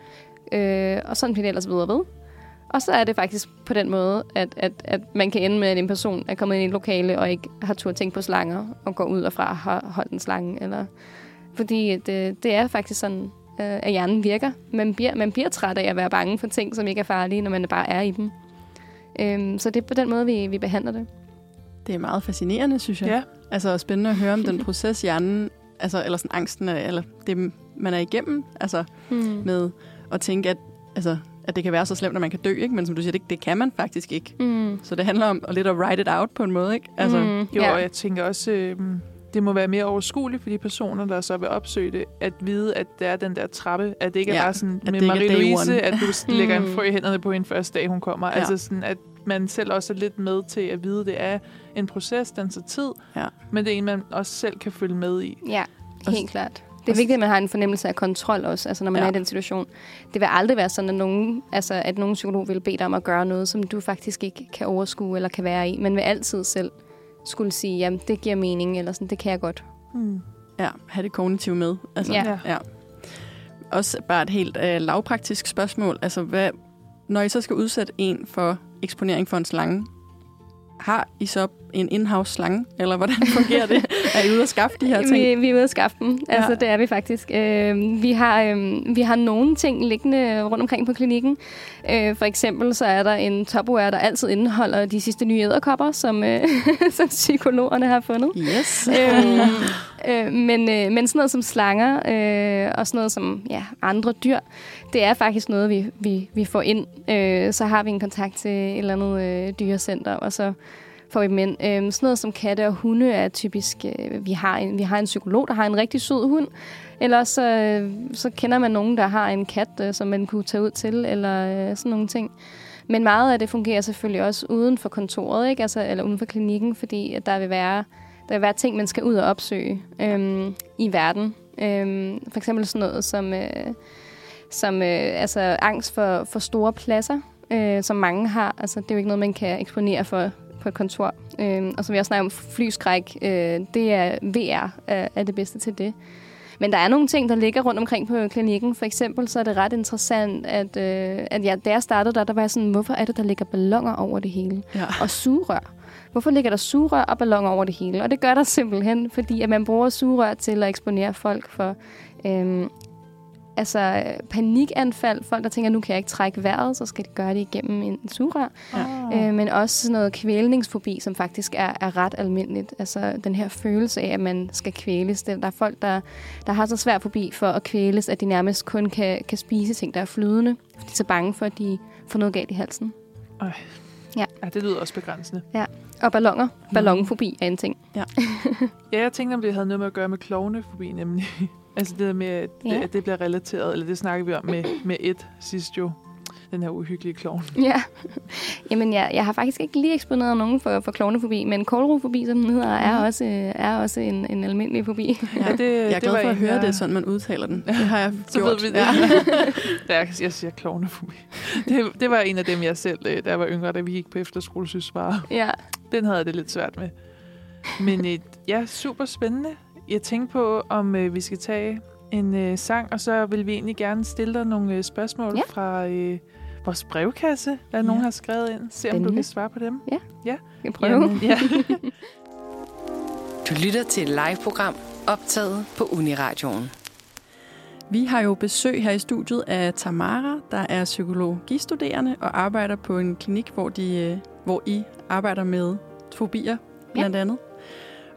Øh, og sådan bliver det ellers videre ved. Og så er det faktisk på den måde, at, at, at man kan ende med, at en person er kommet ind i et lokale og ikke har tur tænkt på slanger og går ud og fra har holdt en slange. Eller, fordi det, det er faktisk sådan, øh, at hjernen virker. Man bliver, man bliver træt af at være bange for ting, som ikke er farlige, når man bare er i dem. Øhm, så det er på den måde, vi, vi behandler det. Det er meget fascinerende, synes jeg. Ja. Altså spændende at høre om den proces, hjernen, altså, eller sådan angsten, eller det, man er igennem, altså hmm. med at tænke, at, altså, at det kan være så slemt, at man kan dø, ikke? men som du siger, det, det kan man faktisk ikke. Mm. Så det handler om at lidt at write it out på en måde. Ikke? Altså, mm. Jo, ja. og jeg tænker også, øh, det må være mere overskueligt for de personer, der så vil opsøge det, at vide, at det er den der trappe, at det ikke ja, er bare sådan med Marie-Louise, at du lægger en frø i hænderne på en første dag, hun kommer. Ja. Altså sådan, at man selv også er lidt med til at vide, at det er en proces, den tager tid, ja. men det er en, man også selv kan følge med i. Ja, helt klart. Det er vigtigt, at man har en fornemmelse af kontrol også, altså når man ja. er i den situation. Det vil aldrig være sådan, at nogen, altså, at nogen psykolog vil bede dig om at gøre noget, som du faktisk ikke kan overskue eller kan være i. Man vil altid selv skulle sige, jamen det giver mening, eller sådan, det kan jeg godt. Mm. Ja, have det kognitivt med. Altså, ja. ja. Også bare et helt uh, lavpraktisk spørgsmål. Altså, hvad, når I så skal udsætte en for eksponering for en slange, har I så en in-house slange, eller hvordan fungerer det? er I ude at skaffe de her ting? Vi, vi er ude at skaffe dem, ja. altså det er vi faktisk. Øh, vi, har, øh, vi har nogle ting liggende rundt omkring på klinikken. Øh, for eksempel så er der en topware, der altid indeholder de sidste nye æderkopper, som, øh, som psykologerne har fundet. Yes. øh, øh, men, øh, men sådan noget som slanger øh, og sådan noget som ja, andre dyr, det er faktisk noget, vi, vi, vi får ind. Øh, så har vi en kontakt til et eller andet øh, dyrecenter, og så får vi dem ind. Øh, sådan noget som katte og hunde er typisk... Øh, vi, har en, vi har en psykolog, der har en rigtig sød hund. Ellers så, øh, så kender man nogen, der har en kat, øh, som man kunne tage ud til, eller øh, sådan nogle ting. Men meget af det fungerer selvfølgelig også uden for kontoret, ikke? Altså, eller uden for klinikken, fordi der vil være, der vil være ting, man skal ud og opsøge øhm, i verden. Øhm, for eksempel sådan noget som... Øh, som øh, altså angst for, for store pladser, øh, som mange har. Altså, det er jo ikke noget, man kan eksponere for på et kontor. Øh, og som vi også snakker om, flyskræk, øh, det er VR er, er det bedste til det. Men der er nogle ting, der ligger rundt omkring på klinikken. For eksempel så er det ret interessant, at, øh, at ja, da jeg startede der, der var jeg sådan, hvorfor er det, der ligger ballonger over det hele? Ja. Og sugerør. Hvorfor ligger der sugerør og ballonger over det hele? Og det gør der simpelthen, fordi at man bruger sugerør til at eksponere folk for øh, altså panikanfald. Folk, der tænker, nu kan jeg ikke trække vejret, så skal de gøre det igennem en sugerør. Ja. Øh, men også sådan noget kvælningsfobi, som faktisk er, er ret almindeligt. Altså den her følelse af, at man skal kvæles. Der er folk, der, der har så svær fobi for at kvæles, at de nærmest kun kan, kan spise ting, der er flydende. Fordi de er så bange for, at de får noget galt i halsen. Ja, det lyder også begrænsende. Og ballonger. Ballonfobi er en ting. Ja, jeg tænkte, om det havde noget med at gøre med klovnefobi, nemlig. Altså det der med, at, Ja. ja. at det bliver relateret, eller det snakker vi om med, med et sidst jo. Den her uhyggelige klovn. Ja. Jamen, jeg, jeg har faktisk ikke lige eksponeret nogen for, for klovnefobi, men kålrofobi, som den hedder, er Mhm. også, er også en, en almindelig fobi. Ja, det, Jeg er det glad for at høre, jeg- det er sådan, man udtaler den. Det har jeg Så gjort. ved vi det. Ja. jeg, jeg siger klovnefobi. Det, det var en af dem, jeg selv, øh, da jeg var yngre, da vi gik på efterskole, synes var. ja. Den havde jeg det lidt svært med. Men øh, ja, super spændende. Jeg tænkte på, om øh, vi skal tage en øh, sang, og så vil vi egentlig gerne stille dig nogle øh, spørgsmål Ja. fra øh, vores brevkasse, hvad Ja. nogen har skrevet ind. Se om du Spændende. kan svare på dem. Jeg kan prøve. Jamen, ja. Du lytter til et live-program optaget på Uniradioen. Vi har jo besøg her i studiet af Tamara, der er psykologistuderende og arbejder på en klinik, hvor, de, øh, hvor I arbejder med fobier, blandt andet.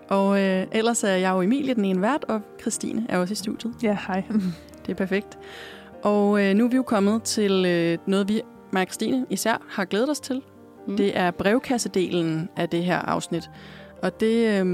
Og øh, ellers er jeg jo Emilie, den ene vært, og Christine er også i studiet. ja, hej. Det er perfekt. Og øh, nu er vi jo kommet til øh, noget, vi, mig og Christine især, har glædet os til. Mm. Det er brevkassedelen af det her afsnit. Og det øh,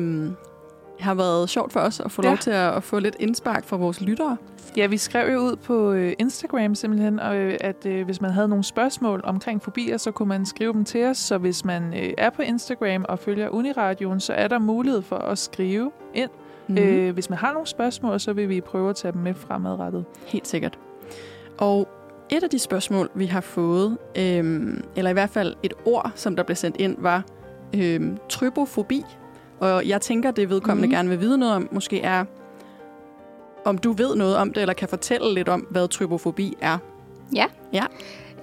har været sjovt for os at få Ja. lov til at, at få lidt indspark fra vores lyttere. Ja, vi skrev jo ud på øh, Instagram simpelthen, og, øh, at øh, hvis man havde nogle spørgsmål omkring fobier, så kunne man skrive dem til os. Så hvis man øh, er på Instagram og følger Uniradioen, så er der mulighed for at skrive ind. Mm. Mm. Øh, hvis man har nogle spørgsmål, så vil vi prøve at tage dem med fremadrettet. Helt sikkert. Og et af de spørgsmål, vi har fået, øhm, eller i hvert fald et ord, som der blev sendt ind, var øhm, trypofobi. Og jeg tænker, det vedkommende mm. gerne vil vide noget om, måske er, om du ved noget om det, eller kan fortælle lidt om, hvad trypofobi er.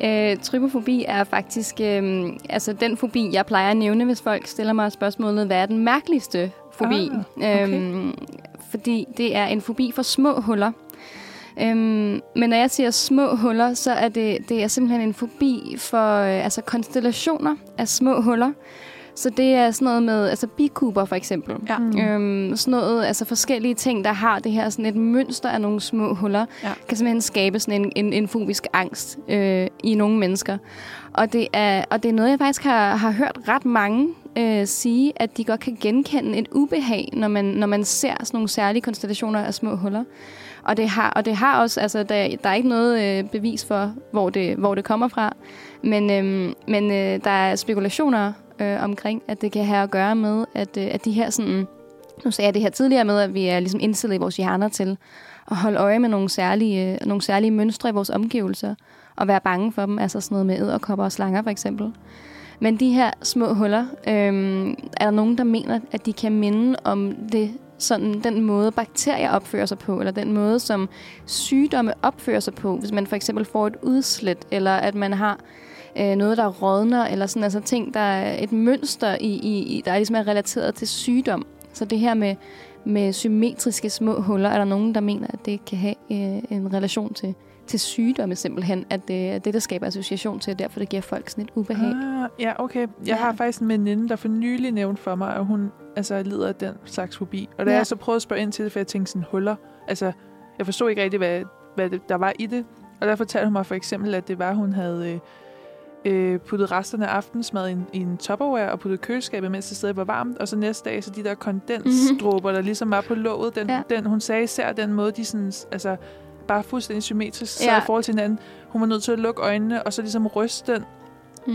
Øh, trypofobi er faktisk øh, altså den fobi, jeg plejer at nævne, hvis folk stiller mig spørgsmålet, hvad er den mærkeligste fobi? Ah, okay. øhm, fordi det er en fobi for små huller. Øhm, men når jeg siger små huller, så er det, det er simpelthen en fobi for øh, altså konstellationer af små huller. Så det er sådan noget med altså bikuber for eksempel. Ja. Mm. Øhm, sådan noget, altså forskellige ting, der har det her sådan et mønster af nogle små huller, Ja. kan simpelthen skabe sådan en, en, en fobisk angst øh, i nogle mennesker. Og det, er, og det er noget, jeg faktisk har, har hørt ret mange øh, sige, at de godt kan genkende et ubehag, når man, når man ser sådan nogle særlige konstellationer af små huller. Og det har, og det har også, altså der, der er ikke noget øh, bevis for, hvor det, hvor det kommer fra, men, øhm, men øh, der er spekulationer øh, omkring, at det kan have at gøre med, at, øh, at de her sådan, nu sagde jeg det her tidligere med, at vi er ligesom indstillet i vores hjerner til at holde øje med nogle særlige, øh, nogle særlige mønstre i vores omgivelser, og være bange for dem, altså sådan noget med æderkopper og slanger for eksempel. Men de her små huller, øh, er der nogen, der mener, at de kan minde om det, sådan, den måde, bakterier opfører sig på, eller den måde, som sygdomme opfører sig på. Hvis man for eksempel får et udslæt, eller at man har øh, noget, der rådner, eller sådan altså ting, der er et mønster, i, i, der er ligesom er relateret til sygdom. Så det her med, med symmetriske små huller, er der nogen, der mener, at det kan have øh, en relation til, til sygdomme simpelthen, at det er det, der skaber association til, og derfor det giver folk sådan et ubehag. Ah, ja, okay. Jeg Ja. har faktisk en veninde, der for nylig nævnte for mig, at hun altså, lider af den slags fobi. Og da Ja. jeg så prøvede at spørge ind til det, for jeg tænkte sådan, huller. Altså, jeg forstod ikke rigtig, hvad, hvad det, der var i det. Og der fortalte hun mig for eksempel, at det var, hun havde øh, øh, puttet resterne af aftensmad i en, i en tupperware og puttet i køleskabet, mens det stadig var varmt. Og så næste dag, så de der kondensdråber, der ligesom var på låget, den, Ja. den, hun sagde især den måde, de sådan, altså, bare fuldstændig symmetrisk sad Ja. i forhold til hinanden. Hun var nødt til at lukke øjnene, og så ligesom ryste den.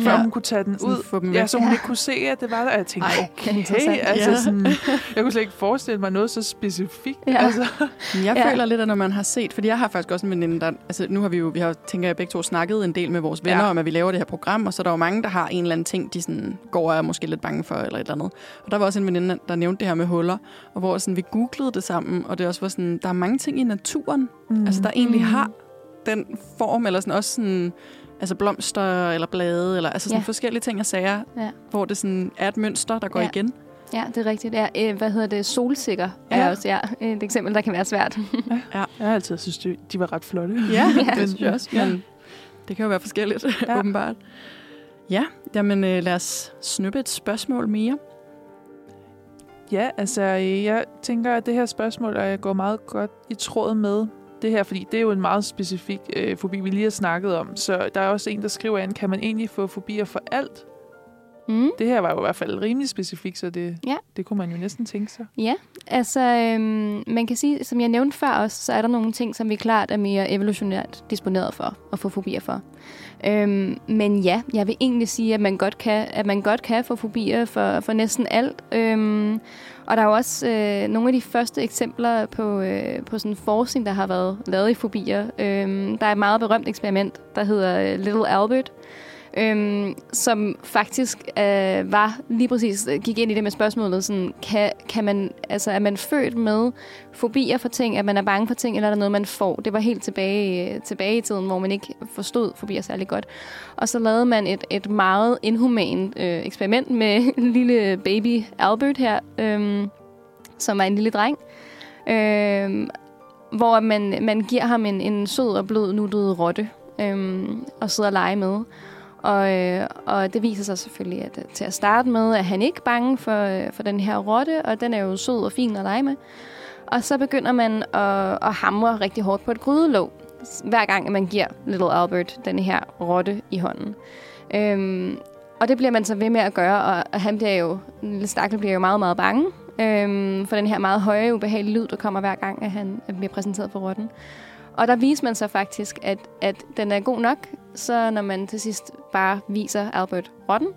Før Ja. hun kunne tage den Sådan ud. dem Ja, så hun Ja. ikke kunne se, at det var der. Og jeg tænkte, Ej, okay, interessant. altså Ja. sådan, jeg kunne slet ikke forestille mig noget så specifikt. Ja. Altså. Jeg Ja. føler lidt, at når man har set, fordi jeg har faktisk også en veninde, der, altså nu har vi jo, vi har, tænker jeg, begge to snakket en del med vores venner Ja. ja. om, at vi laver det her program, og så er der jo mange, der har en eller anden ting, de sådan går og er måske lidt bange for, eller et eller andet. Og der var også en veninde, der nævnte det her med huller, og hvor sådan, vi googlede det sammen, og det også var sådan, der er mange ting i naturen, mm. altså der egentlig Mm. har den form, eller sådan også sådan, altså blomster eller blade, eller altså sådan Ja. forskellige ting og sager, Ja. hvor det sådan er et mønster, der går Ja. ja. igen. Ja, det er rigtigt. Ja, øh, hvad hedder det? Solsikker ja. Ja. er også ja, et eksempel, der kan være svært. Jeg har altid synes, de, de var ret flotte. Ja, Ja, det synes jeg også. ja. Men det kan jo være forskelligt, Ja. ja. åbenbart. Ja, jamen øh, lad os snuppe et spørgsmål mere. Ja, altså, jeg tænker, at det her spørgsmål øh, går meget godt i tråd med, det her, fordi det er jo en meget specifik øh, fobi, vi lige har snakket om. Så der er også en, der skriver ind, kan man egentlig få fobier for alt? Mm. Det her var jo i hvert fald rimelig specifikt, så det, Ja. det kunne man jo næsten tænke sig. Ja, altså øhm, man kan sige, som jeg nævnte før også, så er der nogle ting, som vi klart er mere evolutionært disponeret for at få fobier for. Øhm, men ja, jeg vil egentlig sige, at man godt kan, at man godt kan få fobier for, for næsten alt. Øhm, og der er jo også øh, nogle af de første eksempler på, øh, på sådan forskning, der har været lavet i fobier. Øh, der er et meget berømt eksperiment, der hedder øh, Little Albert, øhm, som faktisk øh, var lige præcis øh, gik ind i det med spørgsmålet sådan kan, kan man altså er man født med fobier for ting, at man er bange for ting, eller er der noget man får? Det var helt tilbage øh, tilbage i tiden, hvor man ikke forstod fobier særlig godt. Og så lavede man et et meget inhumant øh, eksperiment med lille baby Albert her, øhm, som er en lille dreng. øhm, hvor man, man giver ham en, en sød og blød nuttet rotte øhm, og sidder og lege med. Og, øh, og det viser sig selvfølgelig, at øh, til at starte med, at han ikke bange for, øh, for den her rotte, og den er jo sød og fin at lege med. Og så begynder man at, at hamre rigtig hårdt på et grydelåg, hver gang man giver Little Albert den her rotte i hånden. Øhm, og det bliver man så ved med at gøre, og, og han bliver jo, lille stakkel bliver jo meget, meget bange øhm, for den her meget høje, ubehagelige lyd, der kommer hver gang, at han bliver præsenteret for rotten. Og der viser man så faktisk, at, at den er god nok, så når man til sidst bare viser Albert rotten,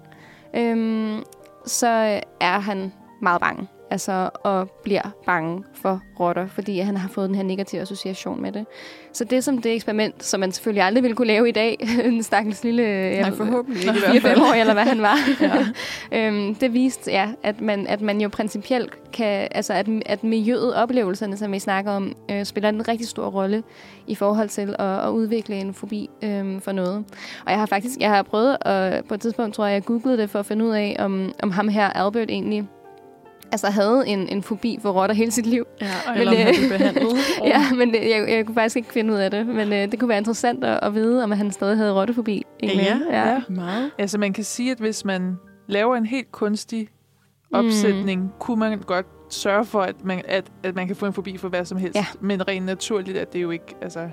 øhm, så er han meget bange. Altså, og bliver bange for rotter, fordi han har fået den her negative association med det. Så det som det eksperiment, som man selvfølgelig aldrig ville kunne lave i dag, en stakkels lille... Nej, forhåbentlig ikke i hvert fald. 4-5 år, eller hvad han var. Ja. øhm, det viste, ja, at man, at man jo principielt kan... Altså, at, at miljøet, oplevelserne, som vi snakker om, øh, spiller en rigtig stor rolle i forhold til at, at udvikle en fobi øh, for noget. Og jeg har faktisk... Jeg har prøvet, at, på et tidspunkt tror jeg, jeg googlede det for at finde ud af, om, om ham her, Albert, egentlig altså havde en, en fobi for rotter hele sit liv. Ja, Men, eller om øh, han blev behandlet. Ja, men jeg, jeg kunne faktisk ikke finde ud af det. Men øh, det kunne være interessant at, at vide, om han stadig havde rottefobi. egentlig. Ja, ja. ja. Meget. Altså man kan sige, at hvis man laver en helt kunstig opsætning, mm. kunne man godt sørge for, at man, at, at man kan få en fobi for hvad som helst. Ja. Men rent naturligt er det jo ikke altså,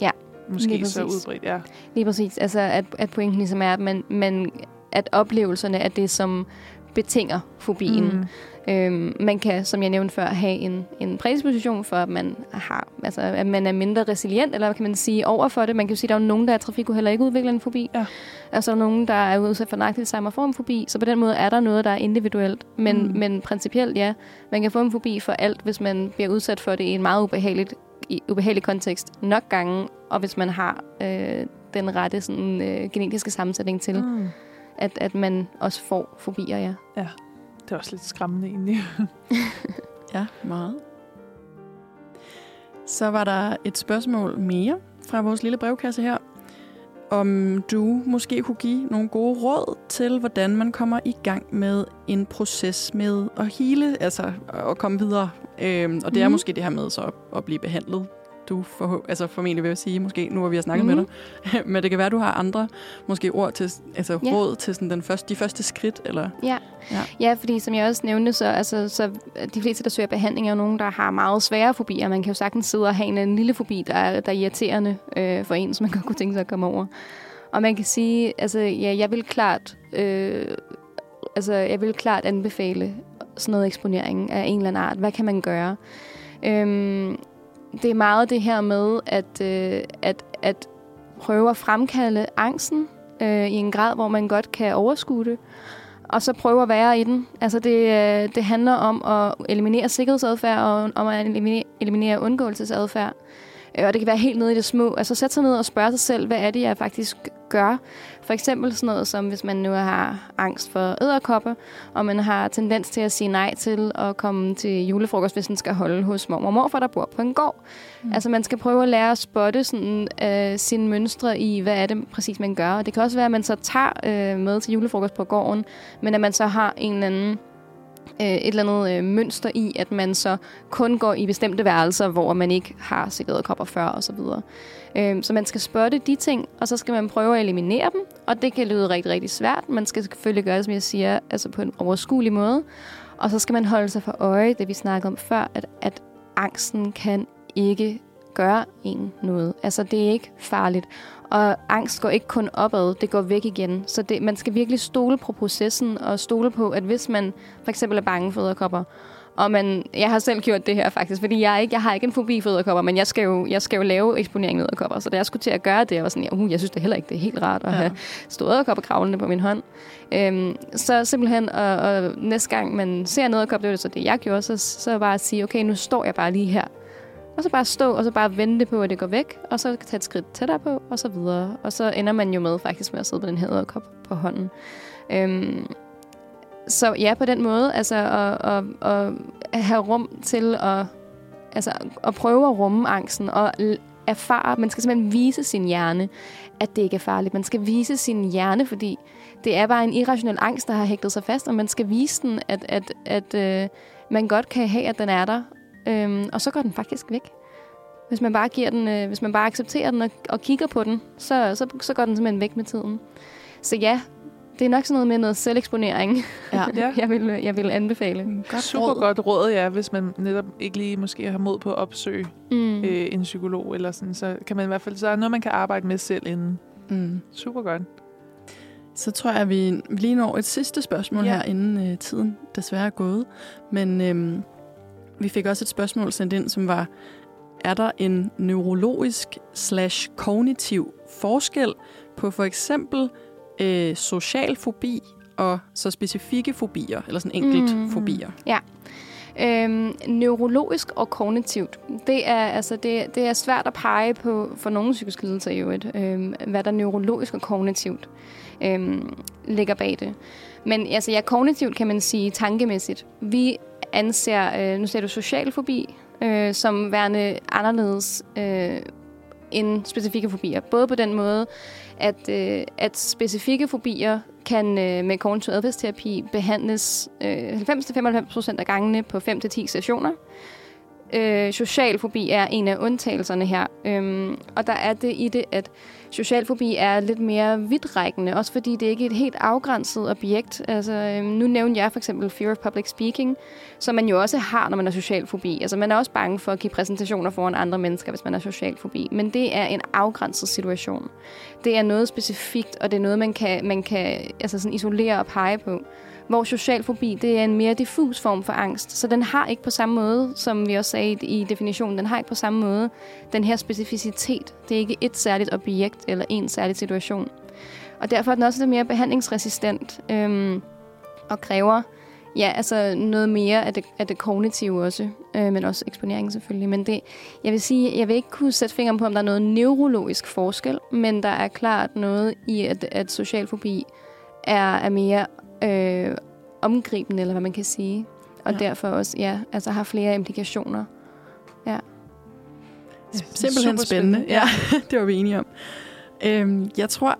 Ja, måske lige så udbredt. Ja. Lige præcis. Altså, at, at pointen ligesom er, at, man, man, at oplevelserne er det, som betinger fobien. Mm. Øhm, man kan, som jeg nævnte før, have en, en prædisposition for, at man, har, altså, at man er mindre resilient, eller hvad kan man sige, over for det. Man kan jo sige, at der er nogen, der er trafikuheller ikke udvikler en fobi. Ja. Og så er der nogen, der er udsat for nøjagtigt samme form for fobi. Så på den måde er der noget, der er individuelt. Men, mm. men principielt, ja, man kan få en fobi for alt, hvis man bliver udsat for det i en meget ubehageligt, i ubehagelig kontekst nok gange, og hvis man har øh, den rette sådan, øh, genetiske sammensætning til, mm. Mm. at, at man også får fobier, ja. Det er også lidt skræmmende egentlig. Ja, meget. Så var der et spørgsmål mere fra vores lille brevkasse her. Om du måske kunne give nogle gode råd til, hvordan man kommer i gang med en proces med at hele, altså at komme videre. Øhm, og det er Mhm. måske det her med så at, at blive behandlet. Du for, altså formentlig vil jeg sige, måske nu hvor vi har snakket Mhm. med dig. Men det kan være, at du har andre måske ord til, altså Ja. råd til sådan den første, de første skridt, eller Ja. Ja. ja, fordi som jeg også nævnte, så, altså, så de fleste, der søger behandling, er jo nogen, der har meget svære fobier. Man kan jo sagtens sidde og have en, en lille fobi, der er, der er irriterende øh, for en, som man godt kunne tænke sig at komme over. Og man kan sige, altså, ja, jeg vil klart, øh, altså, jeg vil klart anbefale sådan noget eksponering af en eller anden art. Hvad kan man gøre? Øhm, det er meget det her med at, øh, at, at prøve at fremkalde angsten øh, i en grad, hvor man godt kan overskue det og så prøve at være i den. Altså det, øh, det handler om at eliminere sikkerhedsadfærd og om at eliminere, eliminere undgåelsesadfærd. Øh, Og det kan være helt nede i det små. Altså sætte sig ned og spørge sig selv, hvad er det, jeg faktisk gør? For eksempel sådan noget som, hvis man nu har angst for æderkopper, og man har tendens til at sige nej til at komme til julefrokost, hvis den skal holde hos mormor og morfar, der bor på en gård. Mm. Altså man skal prøve at lære at spotte sådan, øh, sine mønstre i, hvad er det præcis, man gør. Og det kan også være, at man så tager øh, med til julefrokost på gården, men at man så har en eller anden øh, et eller andet øh, mønster i, at man så kun går i bestemte værelser, hvor man ikke har sikret kopper før og så videre. Øh, så man skal spotte de ting, og så skal man prøve at eliminere dem, og det kan lyde rigtig, rigtig svært. Man skal selvfølgelig gøre det, som jeg siger, altså på en overskuelig måde. Og så skal man holde sig for øje, det vi snakkede om før, at, at angsten kan ikke gøre en noget. Altså, det er ikke farligt. Og angst går ikke kun opad, det går væk igen. Så det, man skal virkelig stole på processen, og stole på, at hvis man for eksempel er bange for æderkopper, og man, jeg har selv gjort det her faktisk, fordi jeg, ikke, jeg har ikke en fobi for æderkopper, men jeg skal, jo, jeg skal jo lave eksponering med æderkopper. Så da jeg skulle til at gøre det, jeg var sådan, ja, uh, jeg synes det heller ikke, det er helt rart at ja. have store æderkopper kravlende på min hånd. Øhm, så simpelthen, og, og næste gang man ser en æderkop, det var det så det, jeg gjorde, så, så bare at sige, okay, nu står jeg bare lige her. Og så bare stå, og så bare vente på, at det går væk, og så tage et skridt tættere på, og så videre. Og så ender man jo med faktisk med at sidde på den her æderkop på hånden. Øhm, så ja, på den måde, altså at, at, at have rum til at, altså, at prøve at rumme angsten og erfare, man skal simpelthen vise sin hjerne, at det ikke er farligt. Man skal vise sin hjerne, fordi det er bare en irrationel angst, der har hægtet sig fast, og man skal vise den, at, at, at øh, man godt kan have, at den er der, øhm, og så går den faktisk væk. Hvis man bare giver den, øh, hvis man bare accepterer den og, og kigger på den, så, så, så går den simpelthen væk med tiden. Så ja, det er nok sådan noget med noget selveksponering, ja. jeg, vil, jeg vil anbefale. Mm, godt Super råd. godt råd, ja, hvis man netop ikke lige måske har mod på at opsøge mm. øh, en psykolog, eller sådan, så kan man i hvert fald, så er noget, man kan arbejde med selv inden. Mm. Super godt. Så tror jeg, at vi lige når et sidste spørgsmål ja. her, inden øh, tiden desværre er gået. Men øh, vi fik også et spørgsmål sendt ind, som var, er der en neurologisk slash kognitiv forskel på for eksempel øh, social fobi og så specifikke fobier, eller sådan enkelt mm. fobier. Ja. Øhm, neurologisk og kognitivt, det er, altså, det, det er svært at pege på for nogle psykiske lidelser i øvrigt, øhm, hvad der neurologisk og kognitivt øhm, ligger bag det. Men altså, ja, kognitivt kan man sige tankemæssigt. Vi anser, øh, nu ser du social fobi, øh, som værende anderledes øh, end specifikke fobier. Både på den måde, at, øh, at specifikke fobier kan øh, med kognitiv adfærdsterapi behandles øh, 90-95% af gangene på 5-10 sessioner. Øh, social fobi er en af undtagelserne her. Øhm, og der er det i det, at socialfobi er lidt mere vidtrækkende, også fordi det ikke er et helt afgrænset objekt. Altså, øhm, nu nævner jeg for eksempel fear of public speaking, som man jo også har, når man har socialfobi. Altså, man er også bange for at give præsentationer foran andre mennesker, hvis man har socialfobi. Men det er en afgrænset situation. Det er noget specifikt, og det er noget, man kan, man kan altså sådan isolere og pege på hvor social fobi det er en mere diffus form for angst. Så den har ikke på samme måde, som vi også sagde i definitionen, den har ikke på samme måde den her specificitet. Det er ikke et særligt objekt eller en særlig situation. Og derfor er den også lidt mere behandlingsresistent øhm, og kræver ja, altså noget mere af det, af det kognitive også, øh, men også eksponeringen selvfølgelig. Men det, jeg vil sige, jeg vil ikke kunne sætte fingeren på, om der er noget neurologisk forskel, men der er klart noget i, at, at social fobi er, er mere øh, omgribende, eller hvad man kan sige. Og ja. derfor også, ja, altså har flere implikationer. Ja. Simpelthen spændende. Ja, det var vi enige om. Øhm, jeg tror,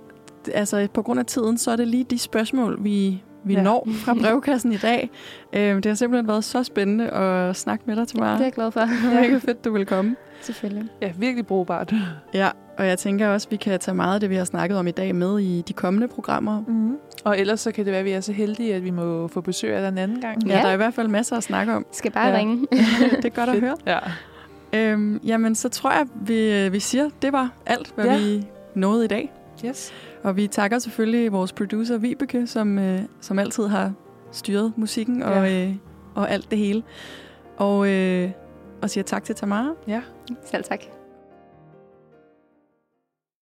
altså på grund af tiden, så er det lige de spørgsmål, vi, vi ja. når fra brevkassen i dag. Øhm, det har simpelthen været så spændende at snakke med dig, Tamara. Det er jeg glad for. det er ikke fedt, du vil komme. Selvfølgelig. Ja, virkelig brugbart. Ja, og jeg tænker også, at vi kan tage meget af det, vi har snakket om i dag, med i de kommende programmer. Mm. Og ellers så kan det være, at vi er så heldige, at vi må få besøg af den anden gang. Ja, ja der er i hvert fald masser at snakke om. Skal bare ja. ringe. det er godt at høre. Ja. Øhm, jamen, så tror jeg, vi, vi siger, det var alt, hvad ja. vi nåede i dag. Yes. Og vi takker selvfølgelig vores producer Vibeke, som, øh, som altid har styret musikken ja. og, øh, og alt det hele. Og, øh, og siger tak til Tamara. Ja. Selv tak.